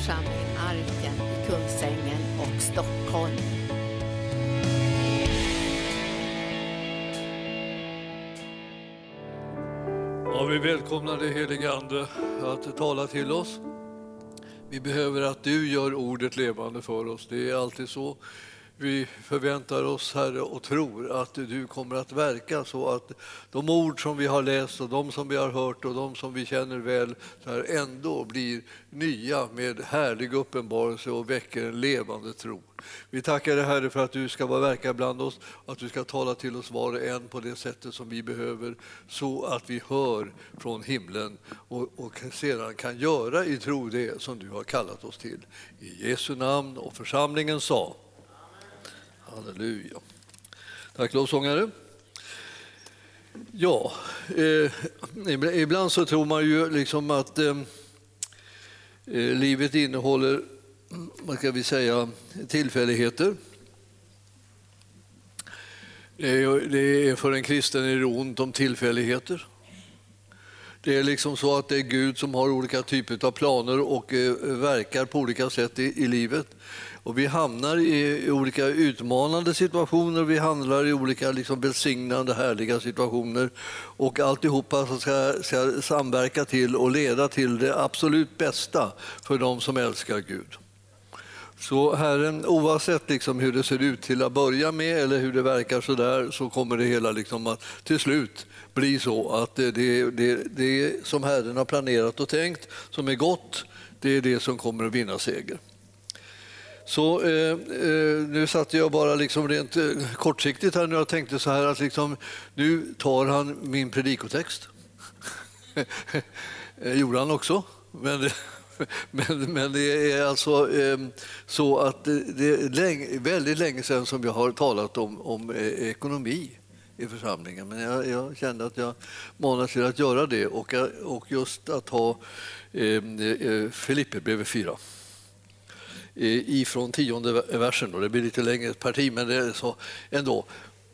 församling Arken i Kungsängen och Stockholm. Ja, vi välkomnar dig helige Ande att tala till oss. Vi behöver att du gör ordet levande för oss. Det är alltid så. Vi förväntar oss, Herre, och tror att du kommer att verka så att de ord som vi har läst och de som vi har hört och de som vi känner väl så här, ändå blir nya med härlig uppenbarelse och väcker en levande tro. Vi tackar dig, Herre, för att du ska vara verka bland oss att du ska tala till oss var och en på det sättet som vi behöver så att vi hör från himlen och, och sedan kan göra i tro det som du har kallat oss till. I Jesu namn och församlingen sa Halleluja. Tack lovsångare. Ja, eh, ibland så tror man ju liksom att eh, eh livet innehåller, vad ska vi säga, tillfälligheter. Det är, för en kristen är det ont om tillfälligheter. Det är liksom så att det är Gud som har olika typer av planer och eh, verkar på olika sätt i, i livet. Och vi hamnar i olika utmanande situationer, vi hamnar i olika liksom välsignande, härliga situationer. Och alltihopa ska, ska samverka till och leda till det absolut bästa för de som älskar Gud. Så Herren, oavsett liksom hur det ser ut till att börja med eller hur det verkar så där, så kommer det hela liksom att till slut bli så att det, det, det, det som Herren har planerat och tänkt, som är gott, det är det som kommer att vinna seger. Så eh, eh, nu satt jag bara liksom rent eh, kortsiktigt här och tänkte så här att liksom, nu tar han min predikotext. Eh, gjorde han också. Men, men, men det är alltså eh, så att det är länge, väldigt länge sedan som jag har talat om, om eh, ekonomi i församlingen. Men jag, jag kände att jag manade till att göra det och, och just att ha ehm, eh, eh Filipperbrevet 4 ifrån tionde versen. Och det blir lite längre parti, men det är så ändå.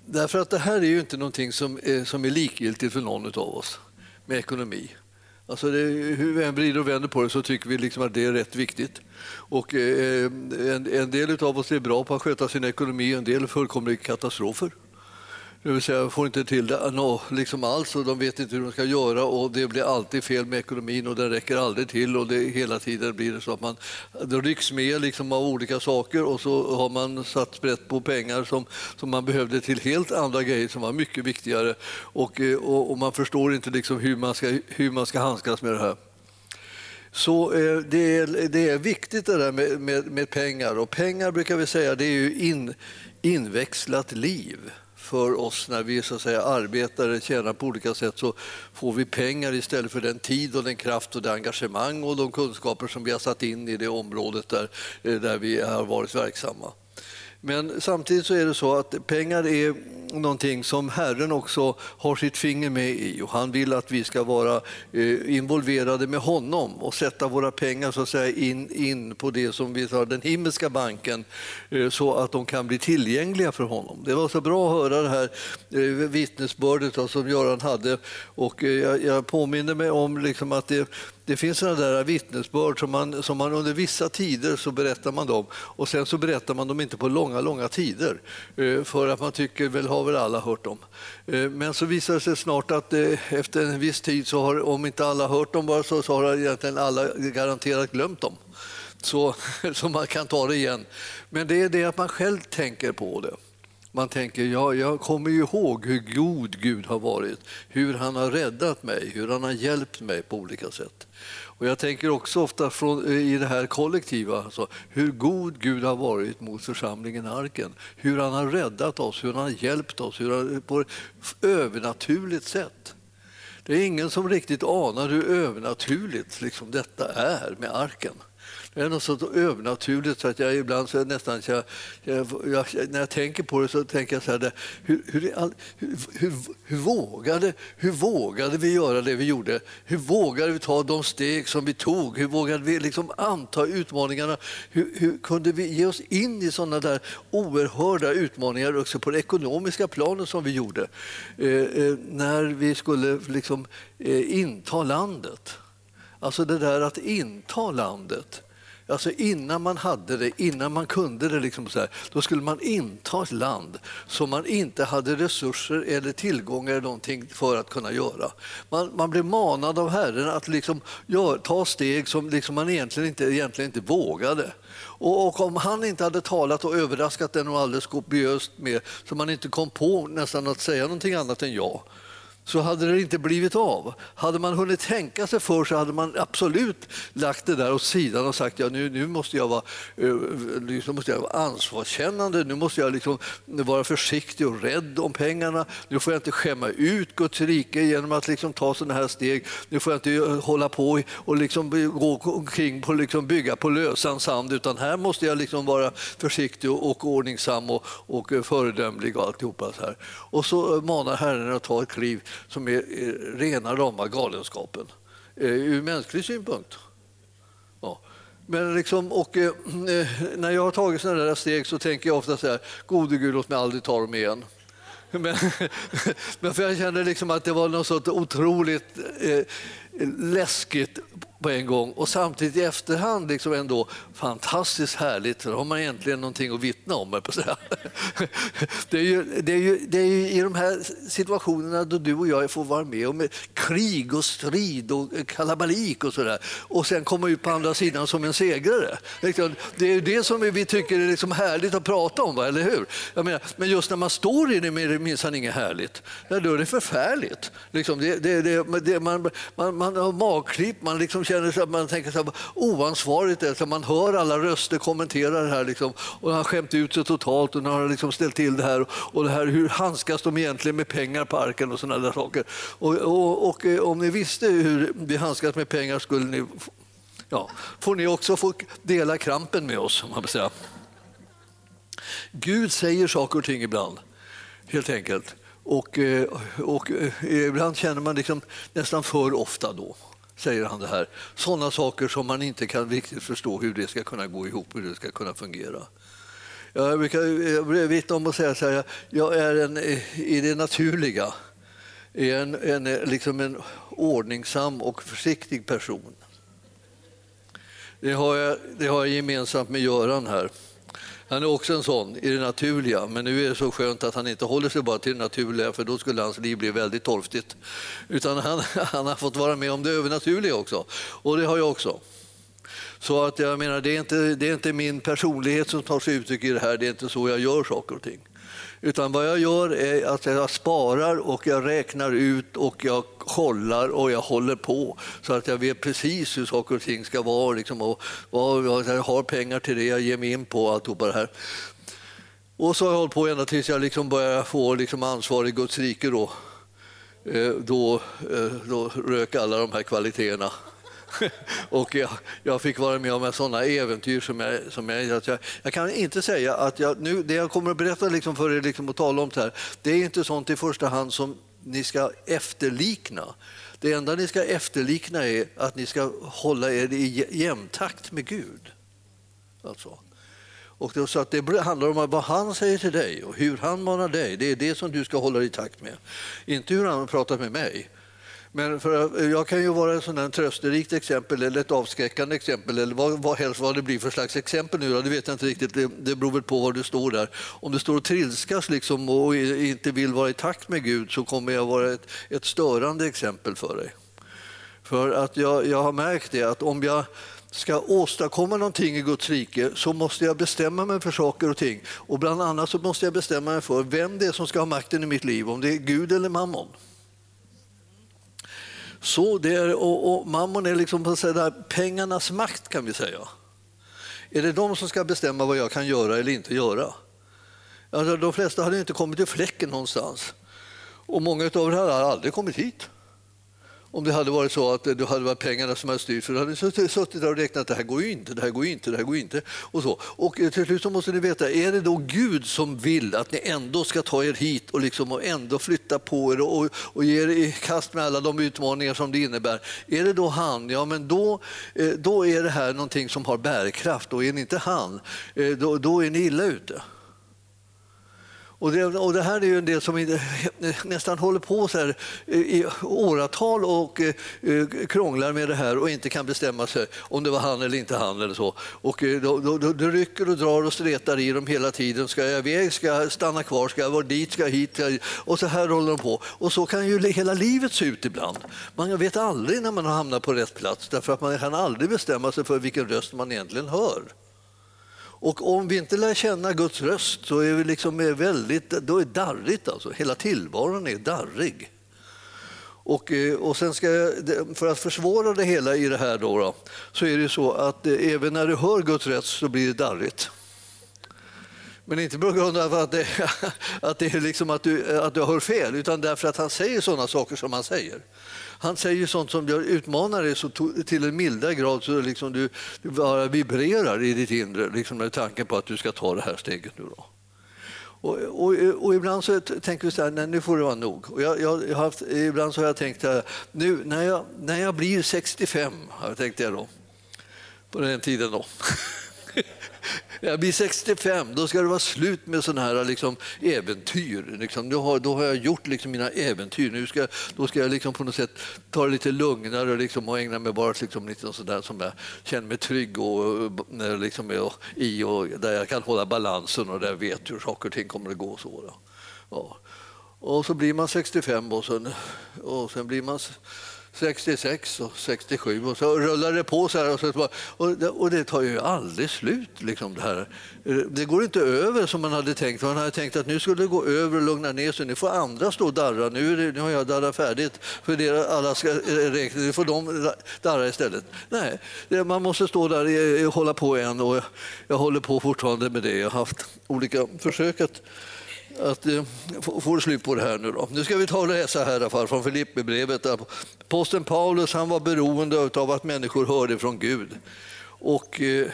Därför att det här är ju inte någonting som är, som är likgiltigt för någon av oss med ekonomi. Alltså det, hur vi än vrider och vänder på det så tycker vi liksom att det är rätt viktigt. Och, eh, en, en del av oss är bra på att sköta sin ekonomi, en del fullkomliga katastrofer. Det vill säga, får inte till det no, liksom alls och de vet inte hur de ska göra och det blir alltid fel med ekonomin och den räcker aldrig till och det, hela tiden blir det så att man det rycks med liksom av olika saker och så har man satt sprätt på pengar som, som man behövde till helt andra grejer som var mycket viktigare och, eh, och, och man förstår inte liksom hur, man ska, hur man ska handskas med det här. Så eh, det är, det är viktigt det där med, med, med, pengar och pengar brukar vi säga det är ju in, inväxlat liv för oss när vi så att säga, arbetar eller tjänar på olika sätt så får vi pengar istället för den tid och den kraft och det engagemang och de kunskaper som vi har satt in i det området där, eh, där vi har varit verksamma. Men samtidigt så är det så att pengar är någonting som Herren också har sitt finger med i och han vill att vi ska vara eh, involverade med honom och sätta våra pengar så att säga in, in på det som vi tar den himmelska banken eh, så att de kan bli tillgängliga för honom. Det var så bra att höra det här eh, vittnesbördet som Göran hade och jag påminner mig om liksom att det det finns sådana där vittnesbörd som man, som man under vissa tider så berättar man dem och sen så berättar man dem inte på långa, långa tider eh, för att man tycker väl har väl alla hört dem. Eh, men så visar det sig snart att eh, efter en viss tid så har, om inte alla hört dem bara så, så har egentligen alla garanterat glömt dem. Så, så man kan ta det igen. Men det är det att man själv tänker på det. Man tänker, ja, jag kommer ju ihåg hur god Gud har varit, hur han har räddat mig, hur han har hjälpt mig på olika sätt. Och jag tänker också ofta från, eh, i det här kollektiva, alltså, hur god Gud har varit mot församlingen Arken. Hur han har räddat oss, hur han har hjälpt oss hur han, eh, på ett övernaturligt sätt. Det är ingen som riktigt anar hur övernaturligt liksom, detta är med arken. Det är något så övernaturligt så att jag ibland så nästan... Jag, jag, jag, när jag tänker på det så tänker jag så här, hur, hur, hur, hur, hur, vågade, hur vågade vi göra det vi gjorde? Hur vågade vi ta de steg som vi tog? Hur vågade vi liksom anta utmaningarna? Hur, hur kunde vi ge oss in i sådana där oerhörda utmaningar också på det ekonomiska planet som vi gjorde? Eh, eh, när vi skulle liksom, eh, inta landet. Alltså det där att inta landet Alltså innan man hade det, innan man kunde det, liksom så här, då skulle man inta ett land som man inte hade resurser eller tillgångar eller någonting för att kunna göra. Man, man blev manad av Herren att liksom gör, ta steg som liksom man egentligen inte, egentligen inte vågade. Och, och, om han inte hade talat och överraskat den och alldeles kopiöst med så man inte kom på nästan att säga någonting annat än ja, så hade det inte blivit av. Hade man hunnit tänka sig för så hade man absolut lagt det där åt sidan och sagt ja, nu, nu måste jag vara, liksom måste jag vara ansvarskännande, nu måste jag liksom vara försiktig och rädd om pengarna, nu får jag inte skämma ut Guds rike genom att liksom ta sådana här steg, nu får jag inte eh, hålla på och liksom gå omkring och liksom bygga på lösan sand, utan här måste jag liksom vara försiktig och ordningsam och, och eh, föredömlig och alltihopa. Så här. Och så manar Herren att ta ett kliv som är rena rama galenskapen eh, ur mänsklig synpunkt. Ja. Men liksom, och, eh, eh när jag har tagit sådana där steg så tänker jag ofta så här, gode Gud låt mig aldrig ta dem igen. Men, men för jag kände liksom att det var något så otroligt eh, läskigt på en gång och samtidigt i efterhand liksom ändå fantastiskt härligt. Då har man egentligen någonting att vittna om. På. Det, är ju, det, är ju, det är ju i de här situationerna då du och jag får vara med om krig och strid och kalabalik och sådär och sen komma ut på andra sidan som en segrare. Liksom, det är ju det som vi tycker är liksom härligt att prata om, eller hur? Jag menar, men just när man står i det är det minsann inget härligt. Då är det förfärligt. Liksom, det, det, man, man, man har magklipp, man liksom känner sig, man tänker så här, oansvarigt det så man hör alla röster kommentera det här liksom, och han har skämt ut sig totalt och nu har liksom ställt till det här och det här hur handskas de egentligen med pengar på arken och sådana där saker. Och, och, och, eh, om ni visste hur vi handskas med pengar skulle ni ja, får ni också få dela krampen med oss. Man säga. Gud säger saker och ting ibland, helt enkelt. Och, eh, och, och, ibland känner man liksom nästan för ofta då säger han det här. Sådana saker som man inte kan riktigt förstå hur det ska kunna gå ihop, hur det ska kunna fungera. Jag brukar vittna om att säga så här, jag är en, i det naturliga en, en, liksom en ordningsam och försiktig person. Det har, jag, det har jag gemensamt med Göran här. Han är också en sån i det naturliga, men nu är det så skönt att han inte håller sig bara till det naturliga för då skulle hans liv bli väldigt torftigt. Utan han, han har fått vara med om det övernaturliga också, och det har jag också. Så att jag menar, det är, inte, det är inte min personlighet som tar sig uttryck i det här, det är inte så jag gör saker och ting. Utan vad jag gör är att jag sparar och jag räknar ut och jag kollar och jag håller på så att jag vet precis hur saker och ting ska vara. Liksom, och, och jag har pengar till det, jag ger mig in på alltihopa det här. Och så har jag hållit på ända tills jag liksom börjar få liksom ansvar i Guds rike. Då, eh, då, eh, då rök alla de här kvaliteterna. och jag, jag, fick vara med om sådana äventyr som jag, som jag, att jag, jag kan inte säga att jag, nu, det jag kommer att berätta liksom för er liksom och tala om det här, det är inte sånt i första hand som ni ska efterlikna. Det enda ni ska efterlikna är att ni ska hålla er i jämntakt med Gud. Alltså. Och det, så att det handlar om vad han säger till dig och hur han manar dig. Det är det som du ska hålla i takt med. Inte hur han pratar med mig. Men för, jag kan ju vara ett sådant trösterikt exempel eller ett avskräckande exempel eller vad, vad helst vad det blir för slags exempel nu. Det vet jag inte riktigt. Det, det beror väl på var du står där. Om du står och trilskas liksom och inte vill vara i takt med Gud så kommer jag vara ett, ett störande exempel för dig. För att jag, jag har märkt det att om jag ska åstadkomma någonting i Guds rike så måste jag bestämma mig för saker och ting. Och bland annat så måste jag bestämma mig för vem det är som ska ha makten i mitt liv, om det är Gud eller mammon. Så det är, och, och mammon är liksom på där, pengarnas makt kan vi säga. Är det de som ska bestämma vad jag kan göra eller inte göra? Alltså, de flesta hade inte kommit till fläcken någonstans. Och många av er hade aldrig kommit hit om det hade varit så att det hade varit pengarna som hade styrt. För då hade ni suttit där och räknat att det här går ju inte, det här går ju inte, det här går ju inte. Och, så. och eh, till slut så måste ni veta, är det då Gud som vill att ni ändå ska ta er hit och, liksom, och ändå flytta på er och, och ge er i kast med alla de utmaningar som det innebär? Är det då han, ja men då, eh, då är det här någonting som har bärkraft och är ni inte han, eh, då, då är ni illa ute. Och det, och det, här är ju en del som nästan håller på så här i åratal och eh, krånglar med det här och inte kan bestämma sig om det var han eller inte han. eller så. Och eh, då, då, då, rycker och drar och stretar i dem hela tiden. Ska jag iväg? Ska jag stanna kvar? Ska jag vara dit? Ska jag hit? Och så här håller de på. Och så kan ju hela livet se ut ibland. Man vet aldrig när man har hamnat på rätt plats därför att man kan aldrig bestämma sig för vilken röst man egentligen hör. Och om vi inte lär känna Guds röst så är vi liksom väldigt, då är det darrigt. Alltså. Hela tillvaron är darrig. Och, eh, och sen ska jag, för att försvåra det hela i det här då, då, så är det så att eh, även när du hör Guds röst så blir det darrigt. Men inte på grund av att det, att det är liksom att, du, att du hör fel, utan därför att han säger sådana saker som han säger. Han säger sånt som utmanar dig så till en milda grad så liksom du, du bara vibrerar i ditt inre liksom med tanken på att du ska ta det här steget nu. Då. Och, och, och, ibland så tänker vi så här, nej nu får det vara nog. Och jag, jag, haft, ibland så har jag tänkt, nu när jag, när jag blir 65, har jag tänkt det då, på den tiden då. jag blir 65, då ska det vara slut med sådana här liksom, äventyr. Liksom, då, har, då har jag gjort liksom, mina äventyr. Nu ska, då ska jag liksom, på något sätt ta det lite lugnare liksom, och ägna mig bara liksom, lite sådär som jag känner mig trygg och, eh, liksom, och, i och där jag kan hålla balansen och där jag vet hur saker och ting kommer att gå. Så, ja. Och så blir man 65 och sen, och sen blir man 66 och 67 och så rullar det på så här. Och, så, och, det, och det tar ju aldrig slut. Liksom, det, här. Eh, det går inte över som man hade tänkt. Man hade tänkt att nu skulle det gå över och lugna ner sig. Nu får andra stå och darra. Nu, det, nu har jag darrat färdigt. För det, alla ska eh, räkna. Nu får de darra istället. Nej, det, man måste stå där och hålla på än. Och jag håller på fortfarande med det. Jag har haft olika försök att att eh, få slut på det här nu. Då. Nu ska vi ta och läsa här i alla fall från Filipperbrevet. Posten Paulus han var beroende av att människor hörde från Gud. Och, eh,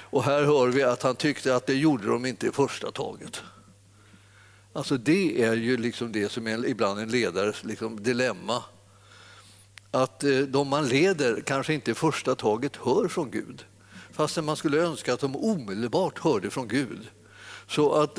och här hör vi att han tyckte att det gjorde de inte i första taget. Alltså det är ju liksom det som är ibland en ledares liksom dilemma. Att eh, de man leder kanske inte i första taget hör från Gud. Fastän man skulle önska att de omedelbart hörde från Gud så att,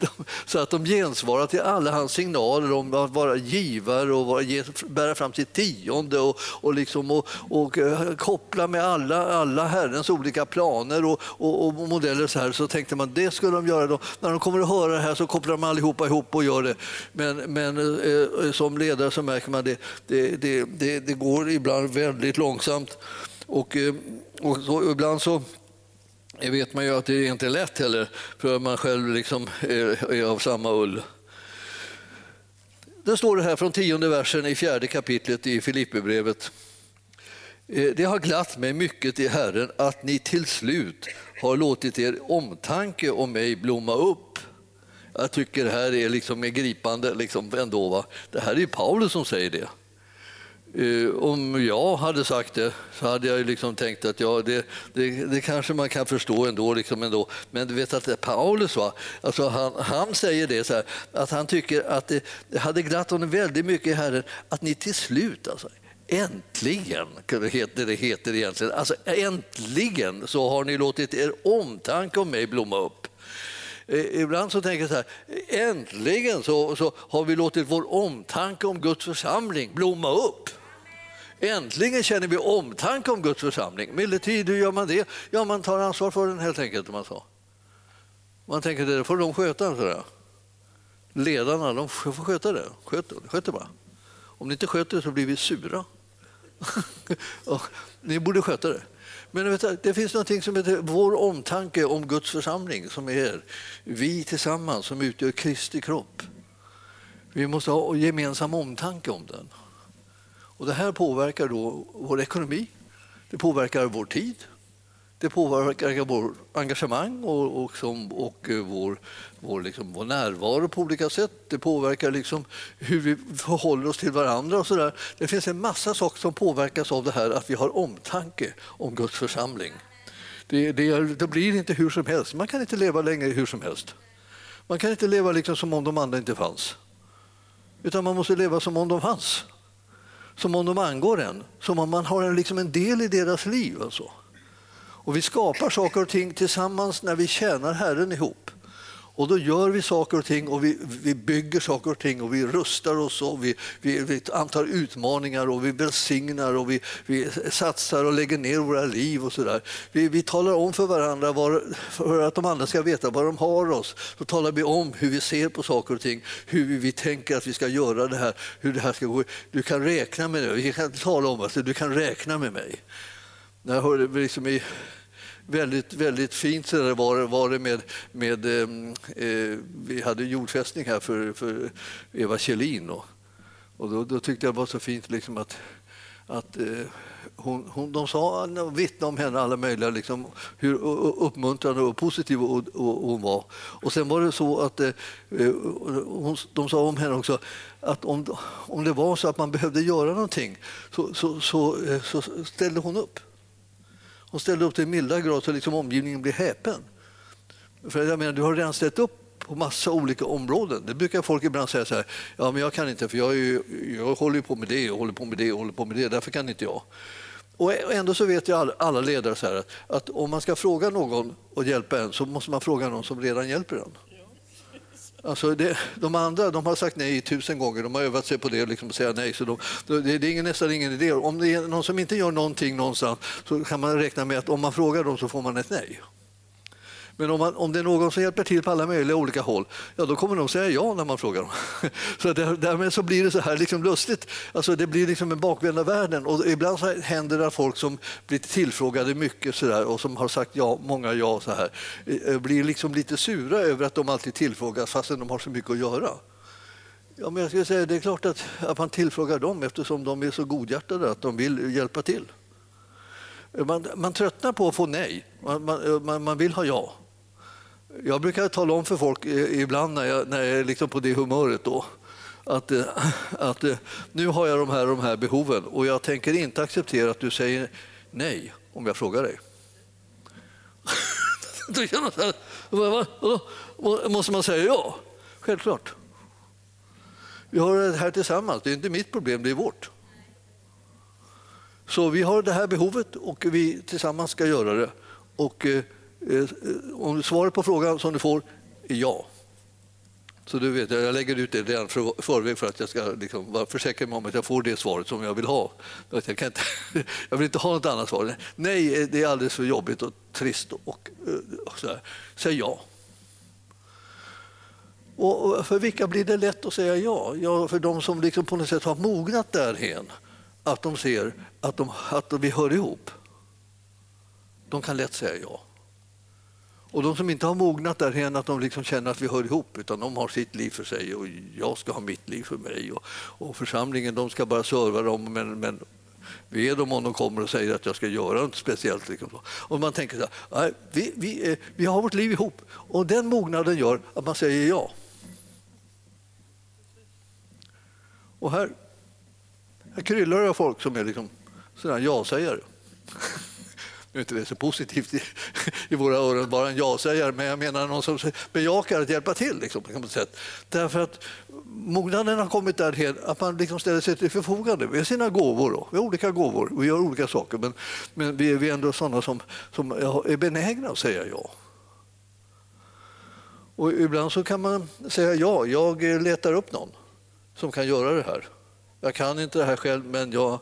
så att de gensvarar till alla hans signaler om att vara givare och vara, bära fram sitt tionde och, och, liksom, och, och eh, koppla med alla, alla Herrens olika planer och, och, och, modeller. Så, här, så tänkte man det skulle de göra. Då. När de kommer att höra det här så kopplar de allihopa ihop och gör det. Men, men eh, som ledare så märker man det, det, det, det, det går ibland väldigt långsamt. Och, eh, och så, ibland så det vet man ju att det inte är lätt heller, för man själv liksom är av samma ull. Det står det här från tionde versen i fjärde kapitlet i Filipperbrevet. Eh, det har glatt mig mycket i Herren att ni till slut har låtit er omtanke om mig blomma upp. Jag tycker det här är liksom gripande liksom ändå. Va? Det här är Paulus som säger det. Eh, om jag hade sagt det så hade jag liksom tänkt att ja, det, det, det kanske man kan förstå ändå. Liksom ändå. Men du vet att Paulus, va? Alltså han, han säger det så här, att han tycker att det, det hade glatt honom väldigt mycket i Herren att ni till slut alltså, Äntligen, heter det heter egentligen. Alltså, äntligen så har ni låtit er omtanke om mig blomma upp. Eh, ibland så tänker jag så här, äntligen så, så har vi låtit vår omtanke om Guds församling blomma upp. Äntligen känner vi omtanke om Guds församling. Medeltid, hur gör man det? Ja, man tar ansvar för den helt enkelt. Man, sa. man tänker det får de sköta. Sådär. Ledarna de får sköta det. Sköt, sköt det bara. Om ni inte sköter det så blir vi sura. ni borde sköta det. Men vet, det finns något som heter vår omtanke om Guds församling som är vi tillsammans som utgör Kristi kropp. Vi måste ha gemensam omtanke om den. Och det här påverkar då vår ekonomi, det påverkar vår tid, det påverkar vårt engagemang och, och, som, och eh, vår, vår, liksom, vår närvaro på olika sätt. Det påverkar liksom hur vi förhåller oss till varandra. och så där. Det finns en massa saker som påverkas av det här att vi har omtanke om Guds församling. Det, det, det blir inte hur som helst. Man kan inte leva längre hur som helst. Man kan inte leva liksom som om de andra inte fanns. Utan man måste leva som om de fanns som om de angår en, som om man har en, liksom en del i deras liv. Alltså. Och vi skapar saker och ting tillsammans när vi tjänar Herren ihop. Och då gör vi saker och ting och vi, vi bygger saker och ting och vi rustar oss och vi, vi, vi antar utmaningar och vi välsignar och vi, vi satsar och lägger ner våra liv och sådär. Vi, vi talar om för varandra var, för att de andra ska veta var de har oss. Så talar vi om hur vi ser på saker och ting, hur vi, vi tänker att vi ska göra det här, hur det här ska gå. Du kan räkna med det. Vi kan tala om att du kan räkna med mig. Jag hörde liksom i väldigt, väldigt fint så där var, var det med, med ehm, eh, vi hade jordfästning här för, för Eva Kjellin och, och då, då, tyckte jag det var så fint liksom att, att eh, hon, hon, de sa, vittnade om henne alla möjliga, liksom, hur uppmuntrande och positiv hon var. Och sen var det så att eh, eh, hon, de sa om henne också att om, om det var så att man behövde göra någonting så, så, så, eh, så ställde hon upp. Hon ställde upp till milda grad så liksom omgivningen blev häpen. För jag menar, du har redan ställt upp på massa olika områden. Det brukar folk ibland säga så här, ja men jag kan inte för jag, är, jag håller på med det och håller på med det och håller på med det, därför kan inte jag. Och ändå så vet jag alla ledare så här, att om man ska fråga någon och hjälpa en så måste man fråga någon som redan hjälper en. Alltså det, de andra de har sagt nej tusen gånger, de har övat sig på det, liksom, att säga nej. Så de, det, det är nästan ingen idé. Om det är någon som inte gör någonting någonstans så kan man räkna med att om man frågar dem så får man ett nej. Men om, man, om det är någon som hjälper till på alla möjliga olika håll, ja då kommer de säga ja när man frågar dem. Så där, därmed så blir det så här liksom lustigt. Alltså det blir liksom en bakvända världen. Och ibland så händer det att folk som blir tillfrågade mycket så där, och som har sagt ja, många ja så här, eh, eh, blir liksom lite sura över att de alltid tillfrågas fastän de har så mycket att göra. Ja, men jag skulle säga, det är klart att, att man tillfrågar dem eftersom de är så godhjärtade att de vill hjälpa till. Man, man tröttnar på att få nej. Man, man, man vill ha ja. Jag brukar tala om för folk eh, ibland när jag, när jag är liksom på det humöret då, att, eh, att eh, nu har jag de här, de här behoven och jag tänker inte acceptera att du säger nej om jag frågar dig. Då måste man säga ja, självklart. Vi har det här tillsammans, det är inte mitt problem, det är vårt. Så vi har det här behovet och vi tillsammans ska göra det. Och Eh, eh, om svaret på frågan som du får är ja. Så du vet, jag lägger ut det redan för förväg för att jag ska liksom vara försäkra mig om att jag får det svaret som jag vill ha. Jag, kan inte, jag vill inte ha något annat svar. Nej, eh, det är alldeles för jobbigt och trist. Och, och så här. Säg ja. Och för vilka blir det lätt att säga ja? ja för de som liksom på något sätt har mognat därhen att de ser att, de, att vi hör ihop. De kan lätt säga ja. Och de som inte har mognat därhän att de liksom känner att vi hör ihop, utan de har sitt liv för sig och jag ska ha mitt liv för mig. Och, och församlingen de ska bara serva dem, men, men är dem om de kommer och säger att jag ska göra något speciellt. Liksom. Och man tänker så här, vi, vi, eh, vi har vårt liv ihop och den mognaden gör att man säger ja. Och här, här kryllar det av folk som är liksom ja-sägare. Nu är inte det så positivt i, i våra öron, bara en ja-sägare, men jag menar någon som bejakar att hjälpa till. Liksom, på något sätt. Därför att mognaden har kommit därhen att man liksom ställer sig till förfogande med sina gåvor. Då. Vi har olika gåvor, vi gör olika saker, men, men vi, är, vi är ändå sådana som, som är benägna att säga ja. Och ibland så kan man säga ja, jag letar upp någon som kan göra det här. Jag kan inte det här själv, men jag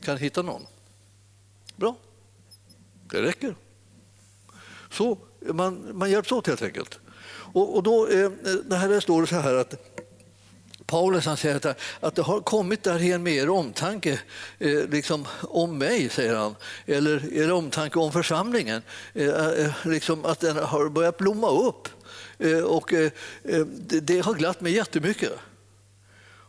kan hitta någon. Bra. Det räcker. Så man, man hjälps åt helt enkelt. Och, och då, eh, det här står det så här att Paulus han säger att, att det har kommit därhen med er omtanke eh, liksom om mig, säger han. Eller er omtanke om församlingen. Eh, eh liksom att den har börjat blomma upp. Eh, och eh, eh det, det, har glatt mig jättemycket.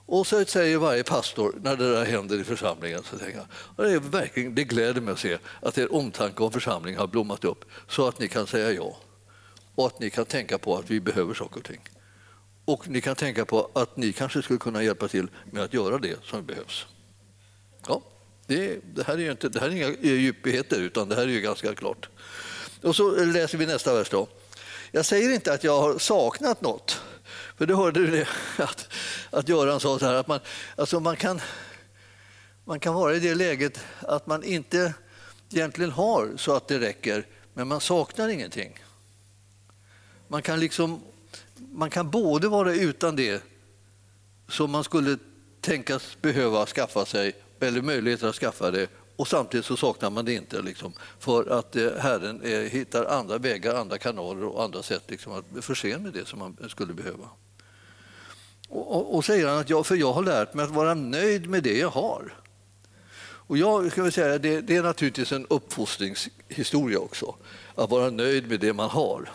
Och så säger varje pastor när det där händer i församlingen, så tänker jag, det, är verkligen, det gläder mig att se att er omtanke om församlingen har blommat upp så att ni kan säga ja. Och att ni kan tänka på att vi behöver saker och ting. Och ni kan tänka på att ni kanske skulle kunna hjälpa till med att göra det som behövs. Ja, det, det här är ju inte, det här är inga djupigheter utan det här är ju ganska klart. Och så läser vi nästa vers då. Jag säger inte att jag har saknat något för det hörde det, att, att Göran sa så här, att man, alltså man, kan, man kan vara i det läget att man inte egentligen har så att det räcker, men man saknar ingenting. Man kan liksom man kan både vara utan det som man skulle tänkas behöva skaffa sig eller möjligheter att skaffa det och samtidigt så saknar man det inte liksom, för att eh, Herren eh, hittar andra vägar, andra kanaler och andra sätt liksom, att förse en med det som man skulle behöva. Och, och, och säger han att jag, för jag har lärt mig att vara nöjd med det jag har. Och jag ska säga, det, det är naturligtvis en uppfostringshistoria också, att vara nöjd med det man har.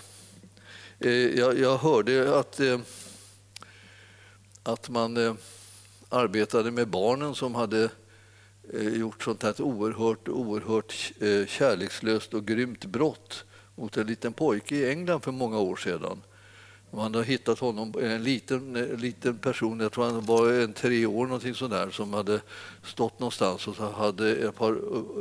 Eh, jag, jag hörde att, eh, att man eh, arbetade med barnen som hade Eh, gjort sånt här oerhört, oerhört eh, kärlekslöst och grymt brott mot en liten pojke i England för många år sedan. Man har hittat honom, en liten, eh, liten person, jag tror han var en tre år någonting sådär, som hade stått någonstans och så hade ett par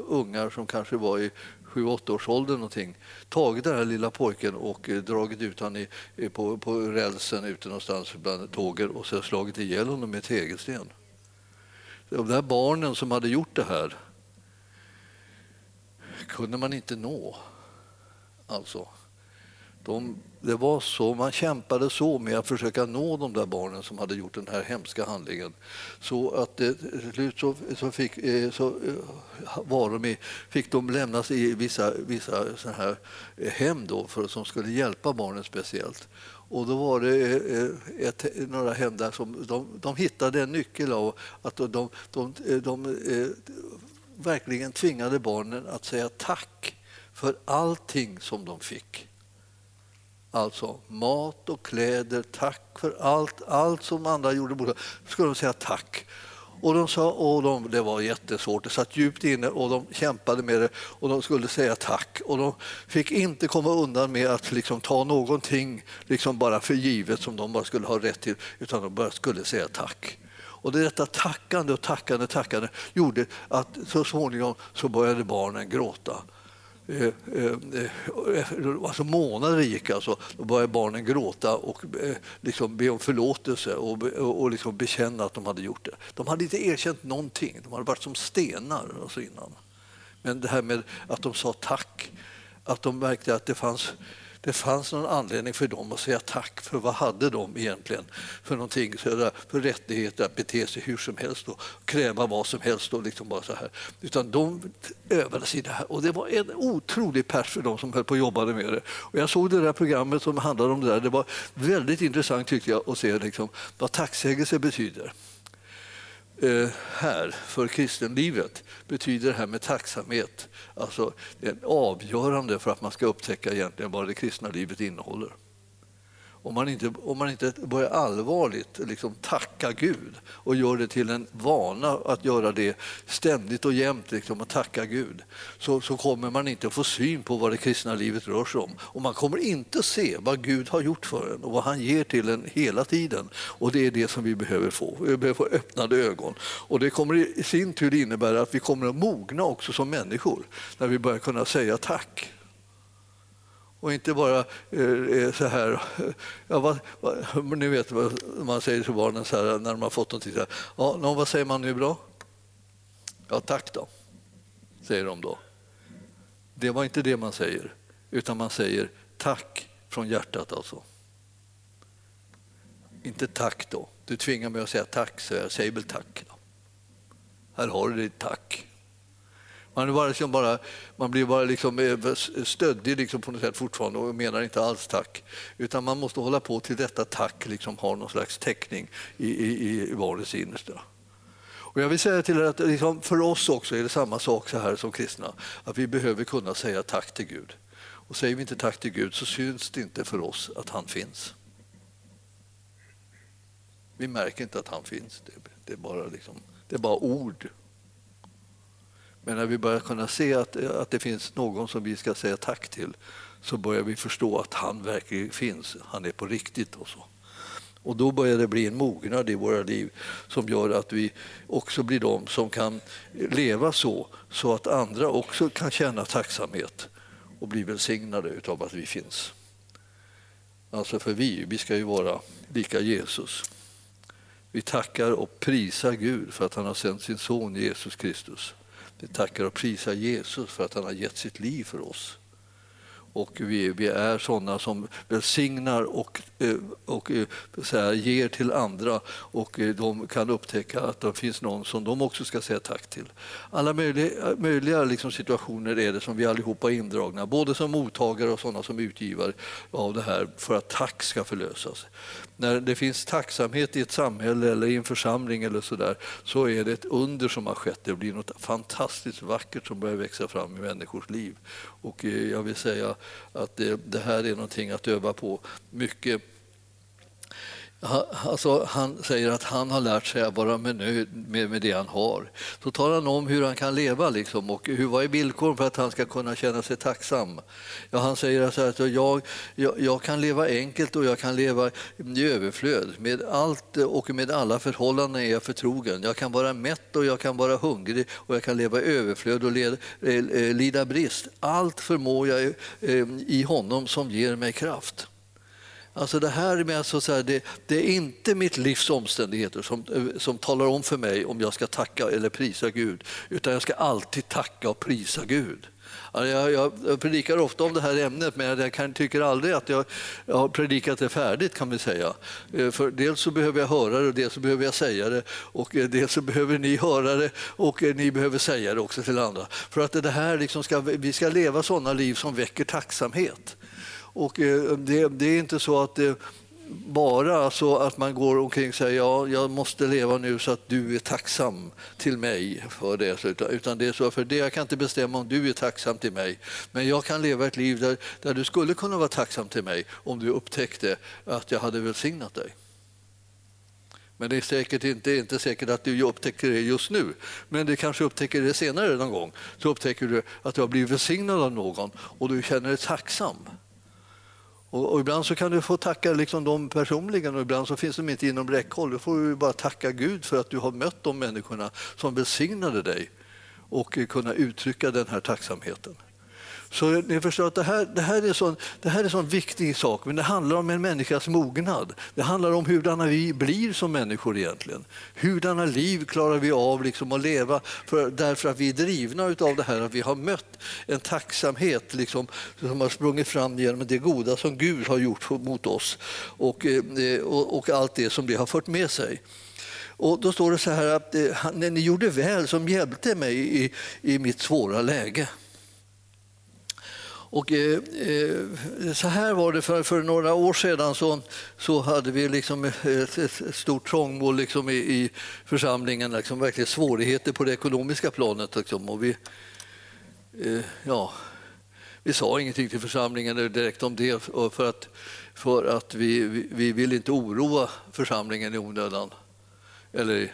ungar som kanske var i sju, åttaårsåldern någonting, tagit den här lilla pojken och dragit ut honom i, på, på rälsen ute någonstans bland tågen och så slagit ihjäl honom med tegelsten. De där barnen som hade gjort det här kunde man inte nå. Alltså, de, det var så, man kämpade så med att försöka nå de där barnen som hade gjort den här hemska handlingen. Så att eh, till slut så, så, fick, eh, så eh, var de i, fick de lämnas i vissa, vissa såna här hem då för, som skulle hjälpa barnen speciellt. Och då var det eh, eh, ett, några händer som de, de hittade en nyckel av att de, de, eh, de, de verkligen tvingade barnen att säga tack för allting som de fick. Alltså mat och kläder, tack för allt, allt som andra gjorde. skulle de säga tack. Och de sa, och de, det var jättesvårt, det satt djupt inne och de kämpade med det och de skulle säga tack. Och de fick inte komma undan med att liksom ta någonting liksom bara för givet som de bara skulle ha rätt till, utan de bara skulle säga tack. Och det detta tackande och tackande, tackande gjorde att så småningom så började barnen gråta. Eh, eh, eh, alltså månader gick alltså, då började barnen gråta och eh, liksom be om förlåtelse och, och liksom bekänna att de hade gjort det. De hade inte erkänt någonting, de hade varit som stenar alltså innan. Men det här med att de sa tack, att de märkte att det fanns det fanns någon anledning för dem att säga tack, för vad hade de egentligen för någonting, för rättigheter att bete sig hur som helst och kräva vad som helst. Och liksom bara så här. Utan de övade sig i det här och det var en otrolig pers för dem som höll på och jobbade med det. Och jag såg det där programmet som handlade om det där. Det var väldigt intressant tyckte jag att se liksom, vad tacksägelse betyder. Eh, här för kristenlivet betyder det här med tacksamhet. Alltså, det är avgörande för att man ska upptäcka egentligen vad det kristna livet innehåller om man inte, om man inte börjar allvarligt liksom tacka Gud och gör det till en vana att göra det ständigt och jämt, liksom, att tacka Gud, så, så kommer man inte att få syn på vad det kristna livet rör sig om. Och man kommer inte se vad Gud har gjort för en och vad han ger till en hela tiden. Och det är det som vi behöver få. Vi behöver få öppnade ögon. Och det kommer i sin tur innebära att vi kommer att mogna också som människor när vi börjar kunna säga tack. Och inte bara eh, så här, ja, vad, vad, ni vet vad man säger till barnen så här, när de har fått någonting. Så här, ja, no, vad säger man nu bra? Ja, tack då, säger de då. Det var inte det man säger, utan man säger tack från hjärtat alltså. Inte tack då. Du tvingar mig att säga tack, så jag säger väl tack. Då. Här har du ditt tack. Man, bara, liksom bara, man blir bara liksom eh, stöddig liksom på något sätt fortfarande och menar inte alls tack. Utan man måste hålla på till detta tack liksom har någon slags täckning i, i, i vardagens innersta. Och jag vill säga till er att liksom för oss också är det samma sak så här som kristna, att vi behöver kunna säga tack till Gud. Och säger vi inte tack till Gud så syns det inte för oss att han finns. Vi märker inte att han finns, det, det är, bara liksom, det är bara ord men när vi börjar kunna se att, att det finns någon som vi ska säga tack till så börjar vi förstå att han verkligen finns, han är på riktigt. Och så. Och då börjar det bli en mognad i våra liv som gör att vi också blir de som kan leva så, så att andra också kan känna tacksamhet och bli välsignade av att vi finns. Alltså för vi, vi ska ju vara lika Jesus. Vi tackar och prisar Gud för att han har sänt sin son Jesus Kristus vi tackar och prisar Jesus för att han har gett sitt liv för oss. och vi, vi är sådana som välsignar och, eh, och eh, så här, ger till andra och eh, de kan upptäcka att det finns någon som de också ska säga tack till. Alla möjliga, möjliga liksom situationer är det som vi allihopa är indragna, både som mottagare och sådana som utgivare av det här för att tack ska förlösas. När det finns tacksamhet i ett samhälle eller i en församling eller så, där, så är det ett under som har skett. Det blir något fantastiskt vackert som börjar växa fram i människors liv. Och eh, jag vill säga att det, det här är någonting att öva på mycket Alltså, han säger att han har lärt sig att vara med nöjd med, med det han har. Så talar han om hur han kan leva liksom, och hur, vad är villkoren för att han ska kunna känna sig tacksam. Ja, han säger att jag, jag, jag, kan leva enkelt och jag kan leva i överflöd. Med allt och med alla förhållanden är jag förtrogen. Jag kan vara mätt och jag kan vara hungrig och jag kan leva i överflöd och led, eh, eh, lida brist. Allt förmår jag eh, i honom som ger mig kraft. Alltså det här med alltså så här, det, det, är inte mitt livs omständigheter som, eh, som talar om för mig om jag ska tacka eller prisa Gud, utan jag ska alltid tacka och prisa Gud. Jag, jag predikar ofta om det här ämnet, men jag kan, tycker aldrig att jag, jag har predikat det färdigt. kan vi säga. Eh, för dels så behöver jag höra det, och dels så behöver jag säga det och eh, dels så behöver ni höra det och ni behöver säga det också till andra. För att det här liksom ska, vi ska leva sådana liv som väcker tacksamhet. Och eh, det, det är inte så att det bara så att man går omkring och säger ja, jag måste leva nu så att du är tacksam till mig för det. Utan det är så för det, jag kan inte bestämma om du är tacksam till mig. Men jag kan leva ett liv där, där du skulle kunna vara tacksam till mig om du upptäckte att jag hade välsignat dig. Men det är säkert inte, inte säkert att du upptäcker det just nu. Men du kanske upptäcker det senare någon gång. Så upptäcker du att du har blivit välsignad av någon och du känner dig tacksam. Och, och, ibland så kan du få tacka liksom dem personligen och ibland så finns de inte inom räckhåll. Då får du bara tacka Gud för att du har mött de människorna som välsignade dig och kunna uttrycka den här tacksamheten. Så ni förstår att det här, det här är sån, det här är en sån viktig sak, men det handlar om en människas mognad. Det handlar om hurdana vi blir som människor egentligen. Hurdana liv klarar vi av liksom att leva för, därför att vi är drivna av det här att vi har mött en tacksamhet liksom, som har sprungit fram genom det goda som Gud har gjort mot oss och, eh, och, och allt det som det har fört med sig. Och då står det så här att eh, när ni gjorde väl som hjälpte mig i, i mitt svåra läge. Och, eh, eh, så här var det för, för några år sedan. Så, så hade vi liksom ett, ett stort trångmål liksom i, i församlingen, liksom verkligen svårigheter på det ekonomiska planet. Liksom. Och vi, eh, ja, vi sa ingenting till församlingen direkt om det för att, för att vi, vi, vi vill inte oroa församlingen i onödan. Eller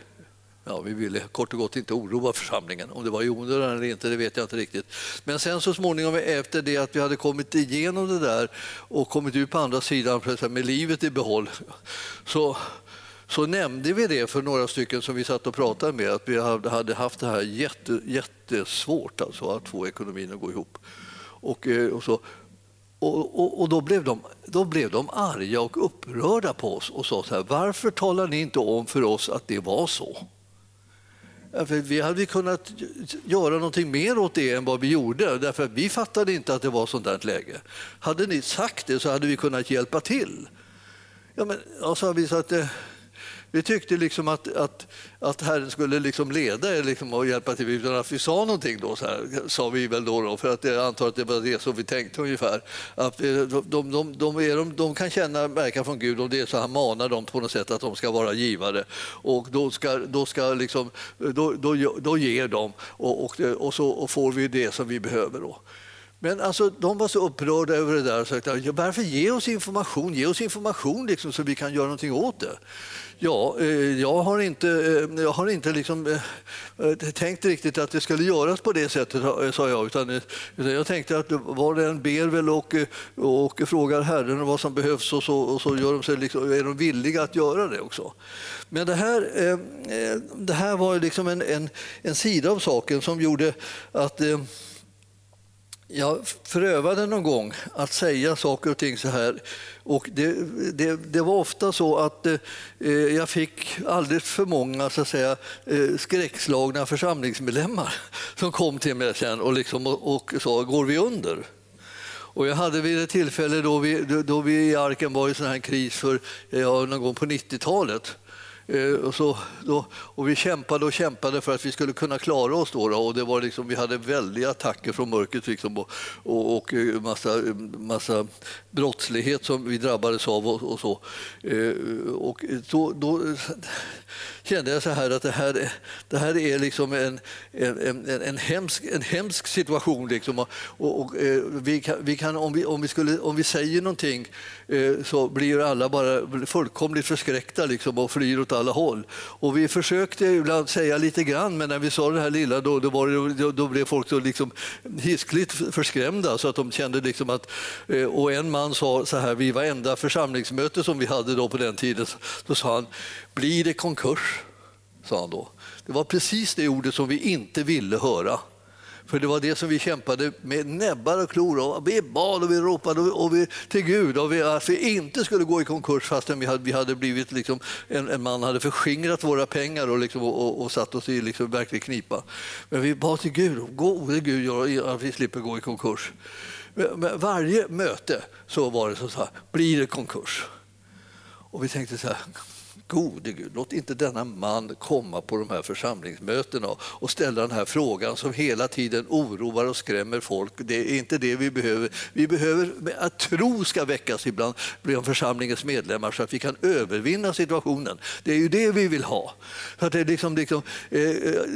Ja, vi ville kort och gott inte oroa församlingen. Om det var i onödan eller inte, det vet jag inte riktigt. Men sen så småningom efter det att vi hade kommit igenom det där och kommit ut på andra sidan med livet i behåll så, så nämnde vi det för några stycken som vi satt och pratade med att vi hade haft det här jätte, jättesvårt alltså, att få ekonomin att gå ihop. Och, eh, och så, och, och, och, då, blev de, då blev de arga och upprörda på oss och sa så här, varför talar ni inte om för oss att det var så? Vi hade kunnat göra någonting mer åt det än vad vi gjorde, därför att vi fattade inte att det var sånt där läge. Hade ni sagt det så hade vi kunnat hjälpa till. Ja, men, och så vi sagt, eh, vi tyckte liksom att, att, att Herren skulle liksom leda er liksom och hjälpa till utan att vi sa någonting. Då, så här, sa vi väl då, då för att jag antar att det var det som vi tänkte ungefär. Att de, de, de, de, är, de, de kan känna märka från Gud om det är så han manar dem på något sätt att de ska vara givare. Och då, ska, då, ska liksom, då, då, då ger de och, och, och så och får vi det som vi behöver. Då. Men alltså, de var så upprörda över det där och sa varför ge oss information, ge oss information liksom, så vi kan göra någonting åt det. Ja, eh, jag har inte, eh, jag har inte liksom, eh, eh tänkt riktigt att det skulle göras på det sättet, eh, sa jag. Eh, utan, jag tänkte att var och en ber väl och, och frågar Herren vad som behövs och så, och så gör de sig liksom, är de villiga att göra det också. Men det här, det här var liksom en, en, en sida av saken som gjorde att jag prövade någon gång att säga saker och ting så här. Och det, det, det var ofta så att eh, jag fick alldeles för många så att säga, eh, skräckslagna församlingsmedlemmar som kom till mig sen och, liksom, och, och sa “går vi under?” Och jag hade vid ett tillfälle då vi, då vi i Arken var i sån här kris för eh, ja, någon gång på 90-talet Eh, och, så, då, och vi kämpade och kämpade för att vi skulle kunna klara oss. Då, då och det var liksom, vi hade väldiga attacker från mörkret liksom, och, och, och eh, massa, massa brottslighet som vi drabbades av. och, och så. Eh, och då, då kände jag så här att det här, det här är liksom en, en, en, en, hemsk, en hemsk situation. Liksom. Och, och, vi kan, vi kan, om, vi, om, vi skulle, om vi säger någonting Eh, så blir alla bara fullkomligt förskräckta liksom, och flyr åt alla håll. Och vi försökte ibland säga lite grann, men när vi sa det här lilla då, då, var det, då blev folk så liksom hiskligt förskrämda så att de kände liksom att... Eh, och en man sa så här, vid varenda församlingsmöte som vi hade då på den tiden, då sa han, blir det konkurs? sa han då. Det var precis det ordet som vi inte ville höra. För det var det som vi kämpade med näbbar och klor. Och vi bad och vi ropade och vi, till Gud och vi, att vi inte skulle gå i konkurs fastän vi hade, vi hade blivit liksom, en, en man hade förskingrat våra pengar och, liksom, och, och, och satt oss i liksom verklig knipa. Men vi bad till Gud, gode Gud att vi slipper gå i konkurs. Men varje möte så var det så här, blir det konkurs? Och vi tänkte så här, gode Gud, låt inte denna man komma på de här församlingsmötena och ställa den här frågan som hela tiden oroar och skrämmer folk. Det är inte det vi behöver. Vi behöver att tro ska väckas ibland bland församlingens medlemmar så att vi kan övervinna situationen. Det är ju det vi vill ha. Så att det, liksom, liksom, eh,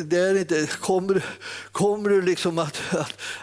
det är inte, kommer, kommer du liksom att,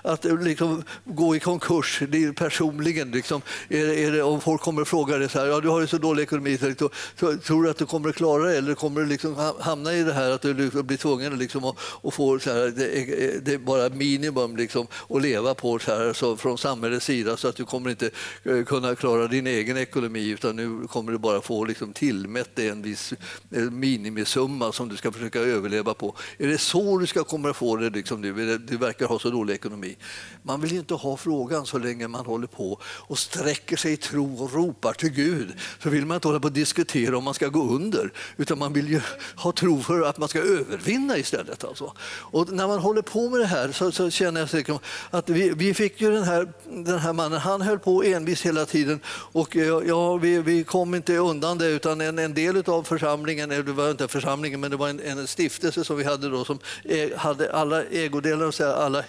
att, att liksom gå i konkurs personligen? Liksom, är, är det, om folk kommer och frågar dig så här, ja, du har ju så dålig ekonomi, så, så, tror du att du kommer att klara det eller kommer du liksom hamna i det här att du blir tvungen liksom att, och få så här, det, det är bara minimum liksom att leva på så här, så från samhällets sida så att du kommer inte eh, kunna klara din egen ekonomi utan nu kommer du bara få liksom tillmätt en viss eh, minimisumma som du ska försöka överleva på. Är det så du ska komma att få det liksom nu? Du verkar ha så dålig ekonomi. Man vill inte ha frågan så länge man håller på och sträcker sig i tro och ropar till Gud. Så vill man inte hålla på och diskutera om man ska gå under, utan man vill ju ha tro för att man ska övervinna istället. Alltså. Och när man håller på med det här så, så känner jag säkert att vi, vi fick ju den här, den här mannen, han höll på envis hela tiden och eh, ja, vi, vi kom inte undan det utan en, en del av församlingen, det var inte församlingen men det var en, en stiftelse som vi hade då som eh, hade alla ägodelar, alla,